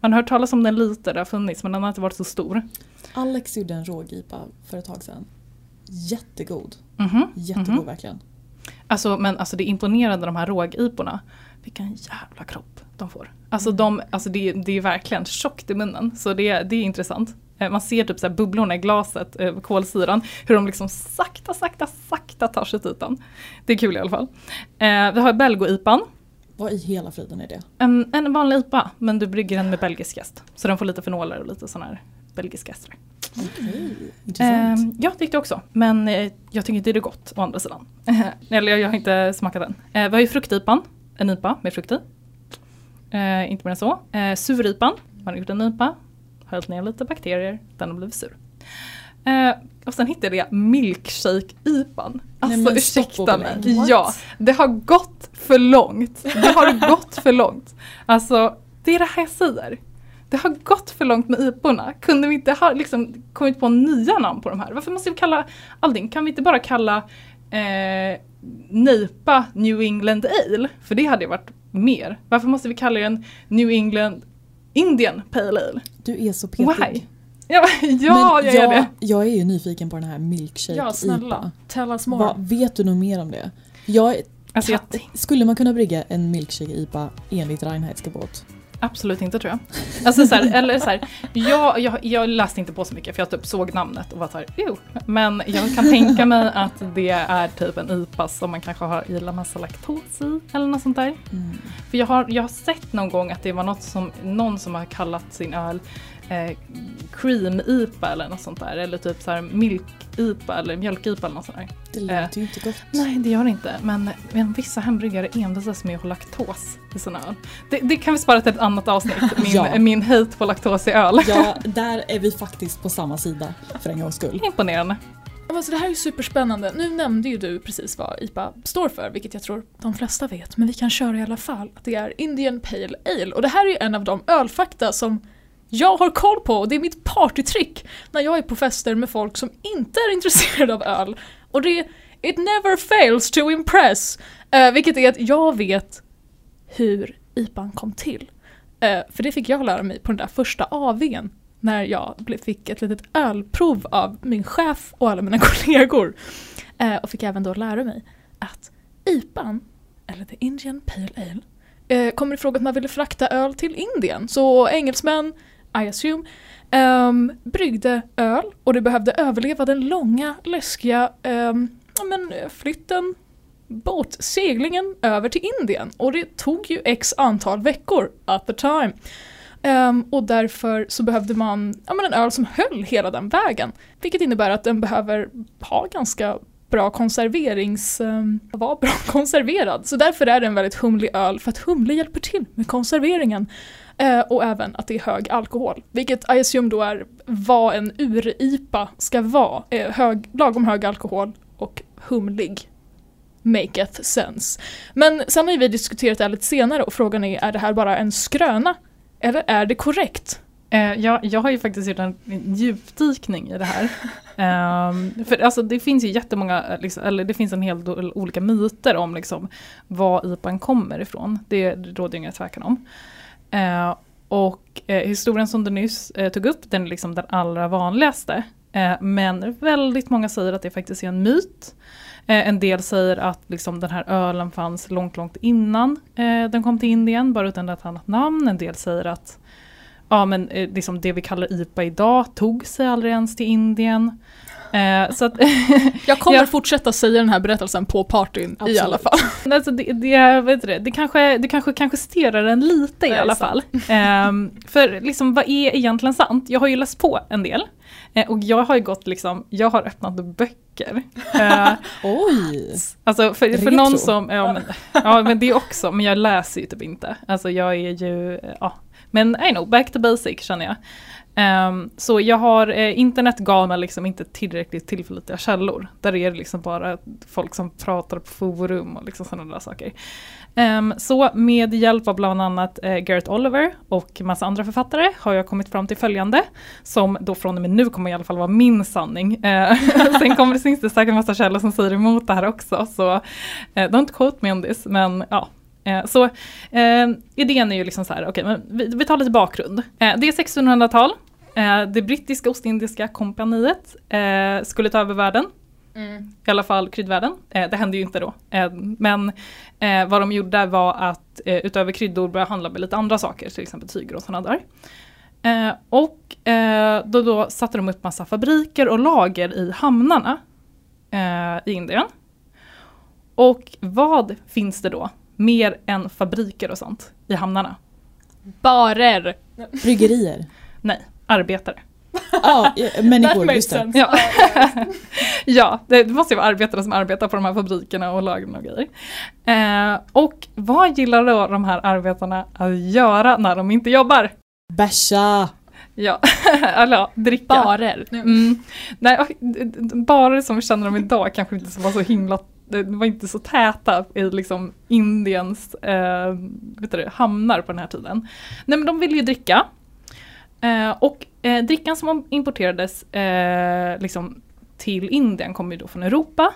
Man har hört talas om den lite, det har funnits men den har inte varit så stor. Alex gjorde en rågipa för ett tag sedan. Jättegod. Mhm, Jättegod mhm. verkligen. Alltså, men alltså det är imponerande de här rågiporna. Vilken jävla kropp de får. Alltså, de, alltså det, det är verkligen tjockt i munnen. Så det, det är intressant. Eh, Man ser typ så här bubblorna i glaset, eh, kolsyran, hur de liksom sakta, sakta, sakta tar sig till ytan. Det är kul i alla fall. Eh, vi har Belgo-IPan. Vad i hela friden är det? En, en vanlig IPA, men du brygger den med belgisk jäst. Så den får lite fenoler och lite sån här belgisk jäst. Okej, intressant. Eh, ja, det tyckte jag också. Men eh, jag tycker inte det är gott å andra sidan. Eller jag, jag har inte smakat den. Eh, vi har ju fruktipan, en IPA med frukt i. Eh, inte mer än så. Eh, suripan, man har gjort en IPA, hällt ner lite bakterier, den har blivit sur. Eh, och sen hittade jag milkshake-IPan. Alltså och ursäkta mig. What? Ja, det har gått för långt. Det har gått för långt. Alltså, det är det här jag säger. Det har gått för långt med IPorna. Kunde vi inte ha liksom kommit på nya namn på de här? Varför måste vi kalla allting? Kan vi inte bara kalla eh, NIPA New England Ale? För det hade ju varit mer. Varför måste vi kalla den New England Indian Pale Ale? Du är så petig. Why? Ja, ja Men jag är det. jag är ju nyfiken på den här milkshake Ja, snälla. IPA. Tell us more. Vad, vet du något mer om det? Jag, Alltså jag, skulle man kunna brygga en milkshake IPA enligt Reinheitsgebot? Absolut inte tror jag. Alltså så här, eller så här, jag, jag, jag läste inte på så mycket för jag typ såg namnet och var såhär, jo. Men jag kan tänka mig att det är typ en IPA som man kanske har gillar massa laktos i eller något sånt där. Mm. För jag har, jag har sett någon gång att det var något som, någon som har kallat sin öl eh, cream-IPA eller något sånt där. Eller typ så här milk-IPA eller mjölk-IPA eller något sånt där. Det låter ju inte gott. Nej det gör det inte. Men, men vissa hembryggare envisas med att ha laktos i sina öl. Det, det kan vi spara till ett annat avsnitt. Min, Ja. min hate på laktos i öl. Ja, där är vi faktiskt på samma sida för en gångs skull. Imponerande. Ja, Alltså det här är ju superspännande. Nu nämnde ju du precis vad IPA står för, vilket jag tror de flesta vet, men vi kan köra i alla fall. Att det är Indian Pale Ale. Och det här är ju en av de ölfakta som jag har koll på och det är mitt partytrick när jag är på fester med folk som inte är intresserade av öl. Och det är It never fails to impress. Eh, vilket är att jag vet hur IPAn kom till. Eh, för det fick jag lära mig på den där första AWn när jag fick ett litet ölprov av min chef och alla mina kollegor. Eh, och fick även då lära mig att IPAn, eller the Indian Pale Ale, eh, kommer ifrån att man ville frakta öl till Indien. Så engelsmän, i assume, um, bryggde öl och det behövde överleva den långa, läskiga um, ja, men, flytten, båtseglingen över till Indien. Och det tog ju x antal veckor at the time. Um, och därför så behövde man ja, men en öl som höll hela den vägen. Vilket innebär att den behöver ha ganska bra konserverings... Um, vara bra konserverad. Så därför är det en väldigt humlig öl, för att humle hjälper till med konserveringen. Eh, och även att det är hög alkohol. Vilket I assume då är vad en ur-IPA ska vara. Eh, hög, lagom hög alkohol och humlig. Maketh sense. Men sen har ju vi diskuterat det här lite senare och frågan är, är det här bara en skröna? Eller är det korrekt? Eh, jag, jag har ju faktiskt gjort en djupdykning i det här. Ehm, för alltså, det finns ju jättemånga, eh, liksom, eller det finns en hel del olika myter om liksom, var IPAn kommer ifrån. Det, råder inga tvekan om. Eh, och eh, historien som du nyss eh, tog upp, den är liksom den allra vanligaste. Eh, men väldigt många säger att det faktiskt är en myt. Eh, en del säger att liksom, den här ölen fanns långt, långt innan eh, den kom till Indien, bara utan ett annat namn. En del säger att ja, men, eh, liksom det vi kallar IPA idag tog sig aldrig ens till Indien. Eh, så att, Jag kommer Ja. fortsätta säga den här berättelsen på partyn i Absolut. alla fall. alltså det, det, vet du det, kanske, det kanske kan justera den lite i alla fall. Ehm, för liksom, vad är egentligen sant? Jag har ju läst på en del. Eh, och jag har ju gått liksom, jag har öppnat böcker. Eh, Oj! Alltså för, för någon som, ja men, ja men det också, men jag läser ju typ inte. Alltså jag är ju, ja. Men I know, back to basic känner jag. Um, så jag har, eh, internet gav mig liksom inte tillräckligt tillförlitliga källor. Där är det liksom bara folk som pratar på forum och liksom sådana där saker. Um, så med hjälp av bland annat eh, Garrett Oliver och massa andra författare har jag kommit fram till följande. Som då från och med nu kommer i alla fall vara min sanning. Uh, sen kommer det finns det säkert massa källor som säger emot det här också. Så uh, don't quote me on this. Men ja så eh, idén är ju liksom så här, okej men vi, vi tar lite bakgrund. Eh, det är 1600-tal. Eh, det brittiska Ostindiska kompaniet eh, skulle ta över världen. I alla fall kryddvärlden. Eh, det hände ju inte då. Eh, men eh, vad de gjorde var att eh, utöver kryddor börja handla med lite andra saker, till exempel tyger och sådana där. Eh, och eh, då, då satte de upp massa fabriker och lager i hamnarna eh, i Indien. Och vad finns det då mer än fabriker och sånt i hamnarna? Barer. Bryggerier. Nej, arbetare. Ja, ja, människor, just det. Ja, ja det måste ju vara arbetare som arbetar på de här fabrikerna och lagren och grejer. Eh, och vad gillar då de här arbetarna att göra när de inte jobbar? Bärsa! Ja, eller ja, dricka. Barer. Mm. Nej, bara som vi känner dem idag kanske inte var så himla det var inte så täta i liksom Indiens eh, vet du, hamnar på den här tiden. Nej men de ville ju dricka. Eh, och eh, drickan som importerades eh, liksom till Indien kom ju då från Europa.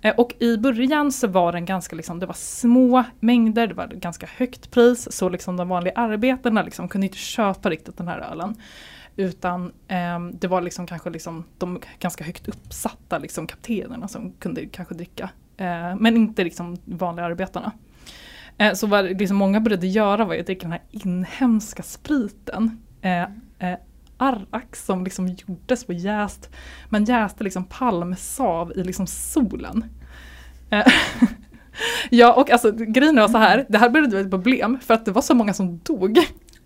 Eh, och i början så var den ganska liksom, det var små mängder, det var ganska högt pris. Så liksom de vanliga arbetarna liksom kunde inte köpa riktigt den här ölen. Utan eh, det var liksom kanske liksom de ganska högt uppsatta liksom kaptenerna som kunde kanske dricka. Eh, men inte liksom vanliga arbetarna. Eh, så vad liksom många började göra var att dricka den här inhemska spriten. Eh, Arrax som liksom gjordes på jäst, man jäste liksom palmsav i liksom solen. Ja och alltså grejen var så här, det här började bli ett problem för att det var så många som dog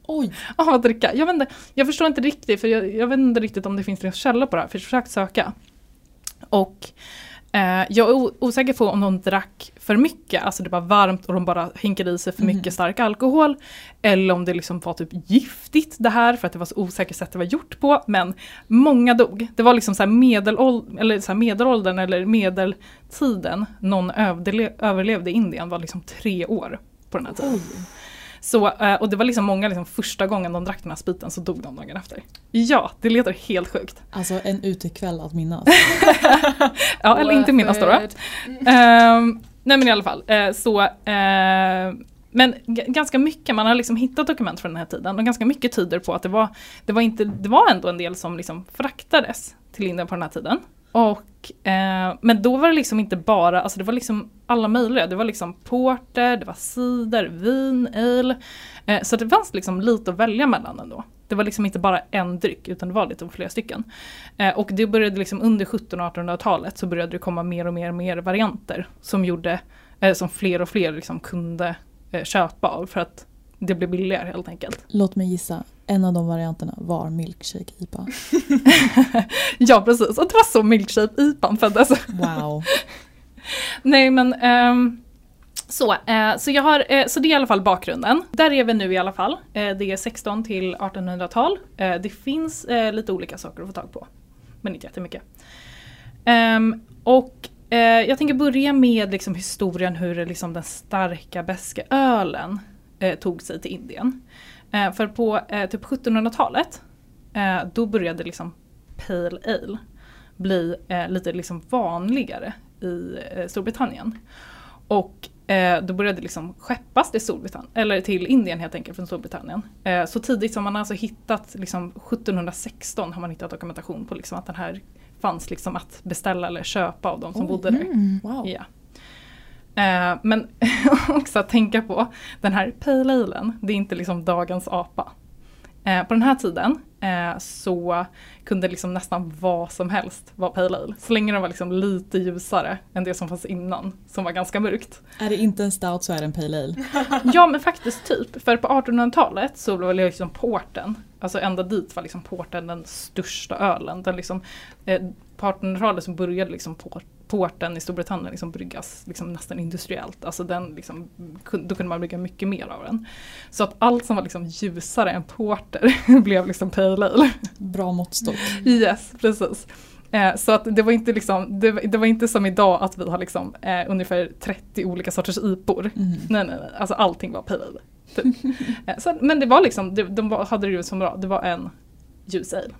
Oj! av att dricka. Jag, vet inte, jag förstår inte riktigt, för jag, jag vet inte riktigt om det finns några källor på det här, för jag försökt söka. Och jag är osäker på om de drack för mycket, alltså det var varmt och de bara hinkade i sig för mycket Mhm. stark alkohol. Eller om det liksom var typ giftigt det här för att det var så osäkert sätt det var gjort på. Men många dog. Det var liksom så medelåld- eller så medelåldern eller medeltiden någon överle- överlevde i Indien var liksom tre år på den här tiden. Oj! Så, eh, och det var liksom många, liksom första gången de drack den här spriten så dog de dagen efter. Ja, det låter helt sjukt. Alltså en utekväll att minnas. Ja, eller inte minnas då. då. Ehm, nej men i alla fall, eh, så eh, men ganska mycket, man har liksom hittat dokument från den här tiden och ganska mycket tyder på att det var, det var, inte, det var ändå en del som liksom fraktades till Indien på den här tiden. Och, eh, men då var det liksom inte bara, alltså det var liksom alla möjliga, det var liksom porter, det var cider, vin, ale. Eh, så det fanns liksom lite att välja mellan ändå. Det var liksom inte bara en dryck utan det var lite flera stycken. Eh, och det började liksom under 1700 och 1800-talet så började det komma mer och mer och mer varianter som gjorde, eh, som fler och fler liksom kunde eh, köpa av för att det blev billigare helt enkelt. Låt mig gissa, en av de varianterna var milkshake IPA. ja precis, och det var så milkshake IPAn föddes. Wow. Nej men ehm, så, eh, så, jag har, eh, så det är i alla fall bakgrunden. Där är vi nu i alla fall. Eh, det är 16 till 1800-tal. Eh, det finns eh, lite olika saker att få tag på. Men inte jättemycket. Ehm, och eh, jag tänker börja med liksom historien hur liksom den starka beska ölen eh, tog sig till Indien. Eh, för på eh, typ 1700-talet eh, då började liksom Pale Ale bli eh, lite liksom vanligare i eh, Storbritannien. Och då började liksom skeppas till, Storbritannien, eller till Indien helt enkelt från Storbritannien. Så tidigt som man alltså hittat, liksom 1716 har man hittat dokumentation på liksom att den här fanns liksom att beställa eller köpa av de som Oj. bodde där. Mm, wow. Ja. Eh, men också att tänka på, den här pale alen, det är inte liksom dagens apa. Eh, på den här tiden eh, så kunde liksom nästan vad som helst vara pale ale. Så länge den var liksom lite ljusare än det som fanns innan, som var ganska mörkt. Är det inte en stout så är det en pale ale. Ja men faktiskt typ, för på 1800-talet så var liksom porten, alltså ända dit var liksom porten den största ölen. Den liksom, eh, på 1800-talet så började liksom por- porten i Storbritannien liksom bryggas liksom nästan industriellt. Alltså den liksom, då kunde man brygga mycket mer av den. Så att allt som var liksom ljusare än porter blev liksom pale ale. Bra måttstock. Yes, precis. Eh, så att det var inte liksom, det, det var inte som idag att vi har liksom eh, ungefär 30 olika sorters IPor. Mhm. Nej, nej, nej. Alltså allting var pale ale. Typ. Eh, så, men det var liksom, det, de var, hade det ju som bra, det var en ljus ale.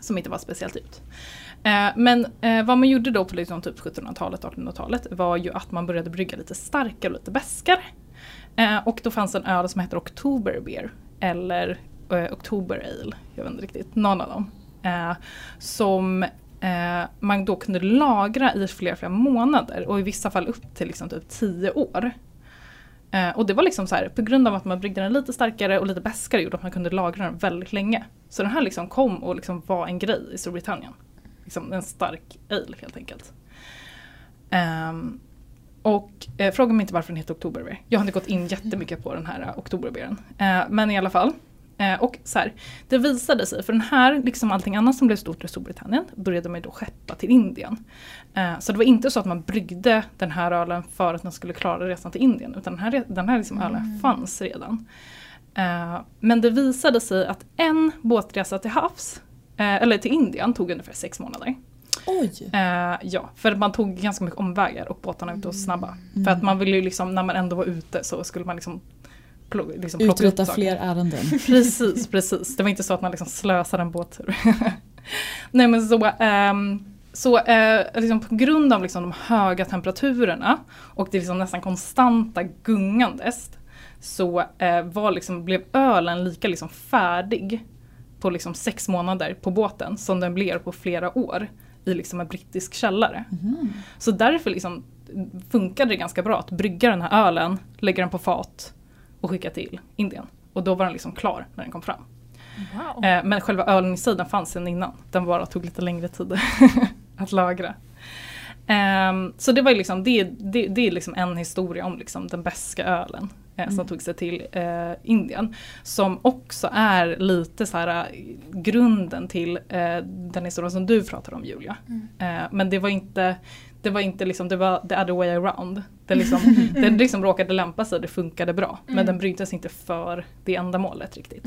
Som inte var speciellt ut. Eh, men eh, vad man gjorde då på liksom typ 1700-talet, 1800-talet var ju att man började brygga lite starkare och lite bäskare. Eh, och då fanns en öl som heter October Beer. Eller October Ale, jag vet inte riktigt, någon av dem. Som man då kunde lagra i flera, flera månader och i vissa fall upp till liksom typ 10 år. Eh, och det var liksom så här, på grund av att man bryggde den lite starkare och lite bäskare gjorde att man kunde lagra den väldigt länge. Så den här liksom kom och liksom var en grej i Storbritannien. Liksom en stark ale helt enkelt. Ehm, och eh, fråga mig inte varför den heter Oktoberbeer. Jag har inte gått in jättemycket på den här uh, Oktoberbeeren. Eh, men i alla fall. Eh, och så här, det visade sig, för den här, liksom allting annat som blev stort i Storbritannien, började man ju då skeppa till Indien. Så det var inte så att man bryggde den här ölen för att den skulle klara resan till Indien, utan den här, den här liksom ölen fanns redan. Men det visade sig att en båtresa till havs, eller till Indien, tog ungefär sex månader. Oj! Eh, ja, för man tog ganska mycket omvägar och båtarna var ute och snabba. För att man ville ju liksom, när man ändå var ute så skulle man liksom, plo- liksom Uträtta fler ärenden. Precis, precis. Det var inte så att man liksom slösade en båttur. Nej men så, ehm, så eh, liksom på grund av liksom de höga temperaturerna och det liksom nästan konstanta gungandes så eh, var liksom, blev ölen lika liksom färdig på liksom sex månader på båten som den blev på flera år i liksom en brittisk källare. Mhm. Så därför liksom funkade det ganska bra att brygga den här ölen, lägga den på fat och skicka till Indien. Och då var den liksom klar när den kom fram. Wow. Eh, men själva ölen i sig den fanns sedan innan. Den bara tog lite längre tid att lagra. Ehm, så det var liksom, det, det, det är liksom en historia om liksom den beska ölen eh, som tog sig till eh, Indien. Som också är lite så här eh, grunden till eh, den historien som du pratar om Julia. Eh, men det var inte det var inte liksom, det var the other way around. Det liksom, den liksom råkade lämpa sig, det funkade bra. Men den bryggdes inte för det ändamålet riktigt.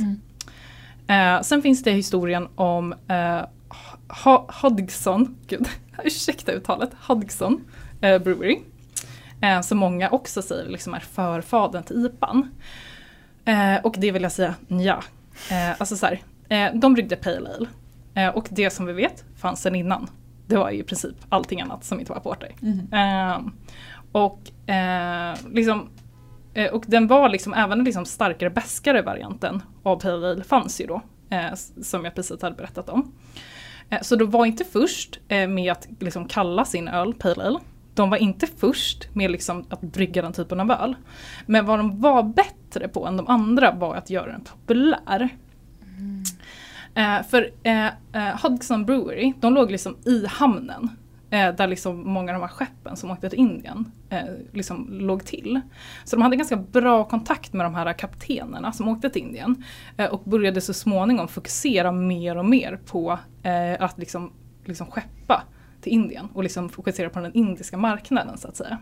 Eh, sen finns det historien om eh, Ho- Hodgson, gud, ursäkta uttalet, Hodgson Brewery. Eh, som många också säger liksom är förfadern till IPAn. Eh, och det vill jag säga ja. Eh, alltså så här, eh, de bryggde Pale Ale. Eh, och det som vi vet fanns sen innan. Det var ju i princip allting annat som inte var porter. Mhm. Eh, och, eh, liksom, eh, och den var liksom även den liksom starkare bäskare varianten av Pale Ale fanns ju då. Som jag precis hade berättat om. Så de var inte först med att liksom kalla sin öl Pale Ale. De var inte först med liksom att brygga den typen av öl. Men vad de var bättre på än de andra var att göra den populär. Eh, för eh, eh, Hodgson Brewery, de låg liksom i hamnen. Eh, där liksom många av de här skeppen som åkte till Indien eh, liksom låg till. Så de hade ganska bra kontakt med de här kaptenerna som åkte till Indien. Eh, och började så småningom fokusera mer och mer på eh, att liksom, liksom skeppa till Indien. Och liksom fokusera på den indiska marknaden så att säga.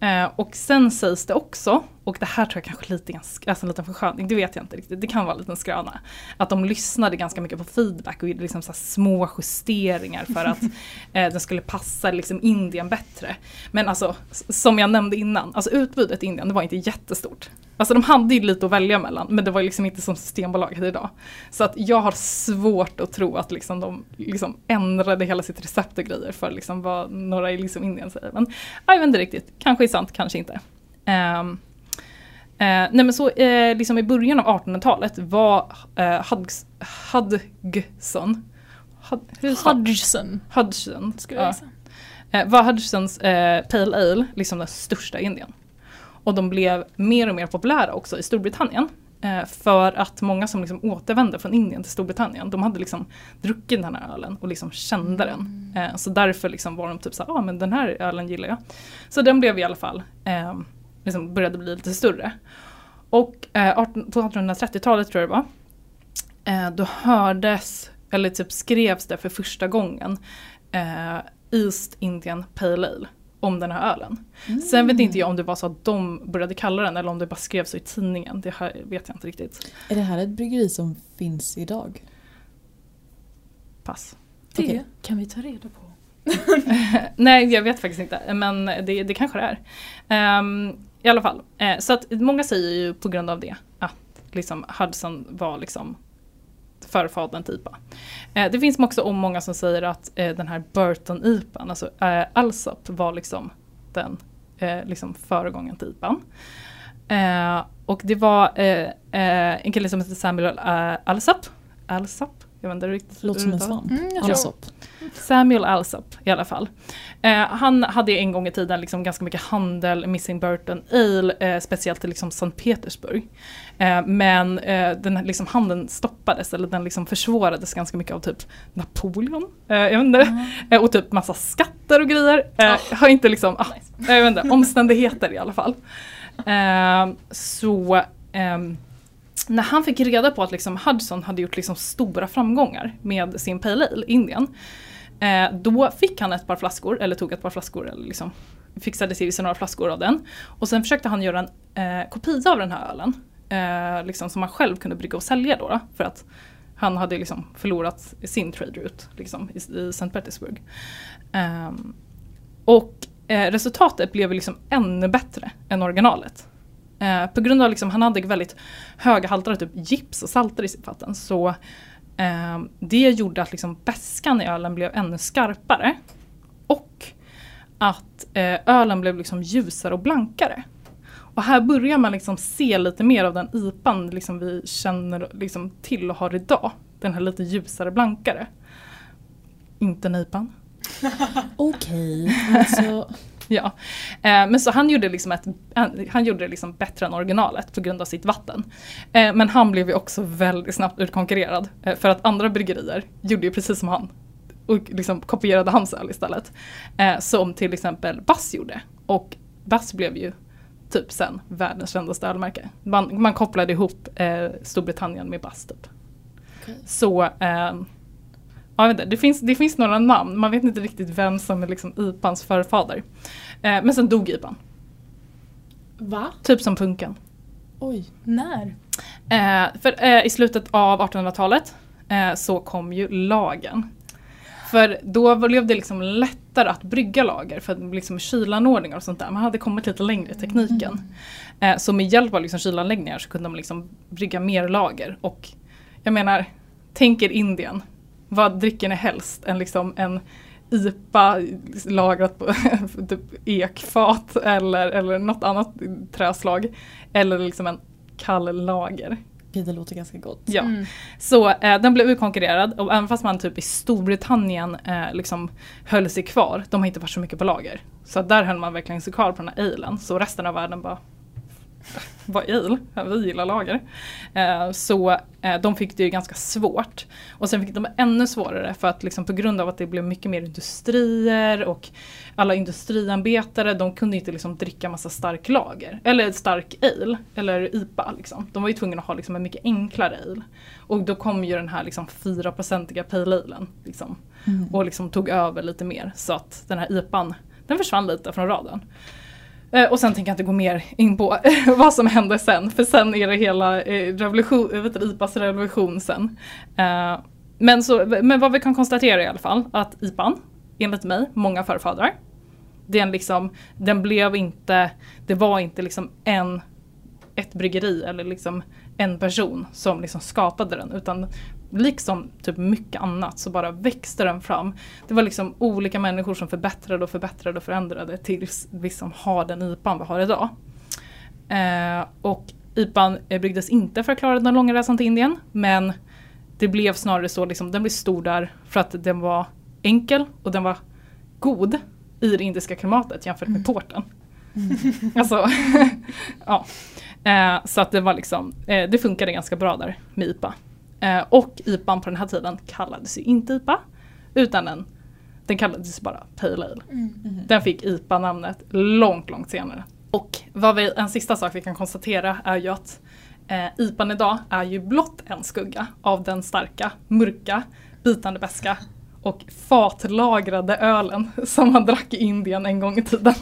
Eh, och sen sägs det också och det här tror jag kanske lite, alltså en liten försköning, det vet jag inte riktigt, det kan vara en liten skröna. Att de lyssnade ganska mycket på feedback och gjorde liksom så små justeringar för att eh, den skulle passa liksom Indien bättre. Men alltså som jag nämnde innan, alltså utbudet i Indien det var inte jättestort. Alltså de hade ju lite att välja mellan men det var liksom inte som Systembolaget idag. Så att jag har svårt att tro att liksom de liksom ändrade hela sitt recept och grejer för liksom vad några i liksom Indien säger. Men jag vet inte riktigt, kanske är sant, kanske inte. Um, Eh, nej men så eh, liksom i början av 1800-talet var eh, Hudgs, Hudgson Hud, Hudgson. Hudgson skulle jag säga. Eh, var Hudgsons eh, Pale Ale liksom den största i Indien. Och de blev mer och mer populära också i Storbritannien. Eh, för att många som liksom återvände från Indien till Storbritannien, de hade liksom druckit den här ölen och liksom kände den. Mm. Eh, så därför liksom var de typ såhär, ja ah, men den här ölen gillar jag. Så den blev i alla fall eh, liksom började bli lite större. Och eh, på 1830-talet tror jag det var, eh, då hördes, eller typ skrevs det för första gången eh, East Indian Pale Ale om den här ölen. Mm. Sen vet inte jag om det var så att de började kalla den eller om det bara skrevs i tidningen. Det här vet jag inte riktigt. Är det här ett bryggeri som finns idag? Pass. Det okay. kan vi ta reda på. Nej jag vet faktiskt inte men det, det kanske det är. Um, i alla fall, eh, så att många säger ju på grund av det att liksom Hudson var liksom förfadern till IPA. Eh, det finns också om många som säger att eh, den här Burton IPA, alltså eh, Alsop var liksom den eh, liksom föregången till IPA. Eh, och det var eh, en kille som heter Samuel Alsop, Alsop, jag vet inte riktigt. Låter som en svamp. Mm, Alsop. Samuel Alsop i alla fall. Eh, han hade en gång i tiden liksom ganska mycket handel, Missing Burton Ale, eh, speciellt i liksom Sankt Petersburg. Eh, men eh, den liksom handeln stoppades, eller den liksom försvårades ganska mycket av typ Napoleon. Eh, jag vet inte, mm. och typ massa skatter och grejer. Oh. Har inte liksom, ah, jag vet inte, omständigheter i alla fall. så ehm, när han fick reda på att liksom Hudson hade gjort liksom stora framgångar med sin Pale Ale, Indien. Eh, då fick han ett par flaskor, eller tog ett par flaskor, eller liksom fixade till sig några flaskor av den. Och sen försökte han göra en eh, kopia av den här ölen. Eh, liksom som han själv kunde brygga och sälja då. då för att han hade liksom förlorat sin trade route liksom, i, i St. Petersburg. Eh, och eh, resultatet blev liksom ännu bättre än originalet. Eh, på grund av liksom, han hade väldigt höga halter av typ gips och salter i sitt vatten så eh, det gjorde att liksom bäskan i ölen blev ännu skarpare. Och att eh, ölen blev liksom ljusare och blankare. Och här börjar man liksom se lite mer av den IPan liksom vi känner liksom till och har idag. Den här lite ljusare, blankare. Inte nipan. Okej, okay, alltså ja. Eh, men så han gjorde, liksom ett, han, gjorde det liksom bättre än originalet på grund av sitt vatten. Eh, men han blev ju också väldigt snabbt utkonkurrerad. Eh, för att andra bryggerier gjorde ju precis som han. Och liksom kopierade hans öl istället. Som till exempel Bass gjorde. Och Bass blev ju typ sen världens kändaste ölmärke. Man, man kopplade ihop eh, Storbritannien med Bass typ. Okay. Så eh, jag vet inte, det, finns, det finns några namn, man vet inte riktigt vem som är liksom IPAns förfader. Eh, men sen dog IPAn. Va? Typ som punken. Oj, när? Eh, för eh, i slutet av 1800-talet eh, så kom ju lagen. För då blev det liksom lättare att brygga lager för liksom kylanordningar och sånt där. Man hade kommit lite längre i tekniken. Mm. så med hjälp av liksom kylanläggningar så kunde man liksom brygga mer lager. Och jag menar, tänk er Indien vad dricker ni helst? En, liksom, en IPA lagrat på typ ekfat eller, eller något annat träslag. Eller liksom en kall lager. Det låter ganska gott. Ja. Mm. Så eh, den blev utkonkurrerad och även fast man typ i Storbritannien eh, liksom höll sig kvar, de har inte varit så mycket på lager. Så där höll man verkligen sig kvar på den här alen. Så resten av världen bara vad ale, vi gillar lager. Eh, så eh, de fick det ju ganska svårt. Och sen fick de ännu svårare för att liksom på grund av att det blev mycket mer industrier och alla industriarbetare de kunde inte liksom dricka massa stark lager. Eller stark ale, eller IPA. Liksom. De var ju tvungna att ha liksom en mycket enklare ale. Och då kom ju den här liksom 4-procentiga pale alen. Liksom, mm. Och liksom tog över lite mer så att den här IPAn den försvann lite från raden. Eh, och sen tänker jag inte gå mer in på vad som hände sen, för sen är det hela eh, revolution, vet IPAs revolution sen. Eh, men, så, men vad vi kan konstatera i alla fall, att IPAn, enligt mig, många förfäder. Den, liksom, den blev inte, det var inte liksom en, ett bryggeri eller liksom en person som liksom skapade den utan liksom typ mycket annat så bara växte den fram. Det var liksom olika människor som förbättrade och förbättrade och förändrade tills vi som har den IPAn vi har idag. Eh, och IPAn bryggdes inte för att klara den långa resan till Indien men det blev snarare så, liksom, den blev stor där för att den var enkel och den var god i det indiska klimatet jämfört med porten. Mm. alltså, ja. Eh, så att det var liksom, eh, det funkade ganska bra där med IPA. Eh, och IPAn på den här tiden kallades ju inte IPA utan den, den kallades bara Pale Ale. Mm. Mm. Den fick IPA-namnet långt, långt senare. Och vad vi, en sista sak vi kan konstatera är ju att eh, IPAn idag är ju blott en skugga av den starka, mörka, bitande beska och fatlagrade ölen som man drack i Indien en gång i tiden.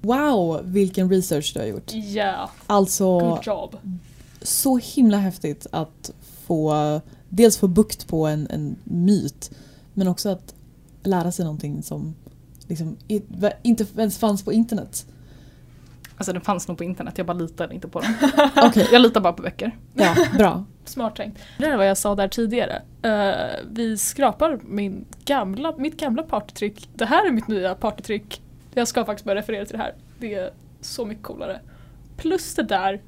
Wow, vilken research du har gjort. Ja, yeah. Alltså, good job. Så himla häftigt att få dels få bukt på en, en myt men också att lära sig någonting som liksom inte ens fanns på internet. Alltså den fanns nog på internet, jag bara litade inte på den. okay. Jag litar bara på böcker. Ja, bra. Smart tänkt. Det är vad jag sa där tidigare. Uh, vi skrapar min gamla, mitt gamla partytryck. Det här är mitt nya partytryck. Jag ska faktiskt börja referera till det här. Det är så mycket coolare. Plus det där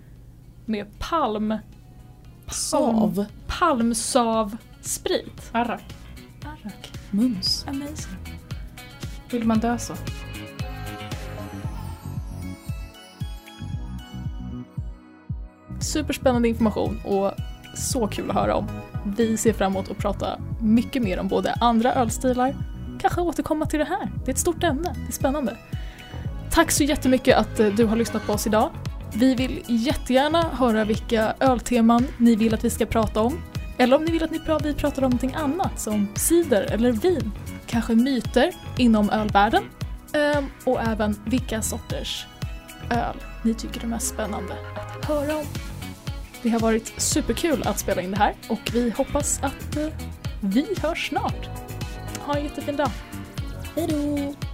med palm... Sav? Palmsav-sprit. Arrak. Arrak. Mums. Amazing. Vill man dö så? Superspännande information och så kul att höra om. Vi ser fram emot att prata mycket mer om både andra ölstilar, kanske återkomma till det här. Det är ett stort ämne, det är spännande. Tack så jättemycket att eh, du har lyssnat på oss idag. Vi vill jättegärna höra vilka ölteman ni vill att vi ska prata om. Eller om ni vill att vi pratar om någonting annat som cider eller vin. Kanske myter inom ölvärlden. Ehm, och även vilka sorters öl ni tycker är mest spännande att höra om. Det har varit superkul att spela in det här och vi hoppas att eh, vi hörs snart. Ha en jättefin dag. Hej då!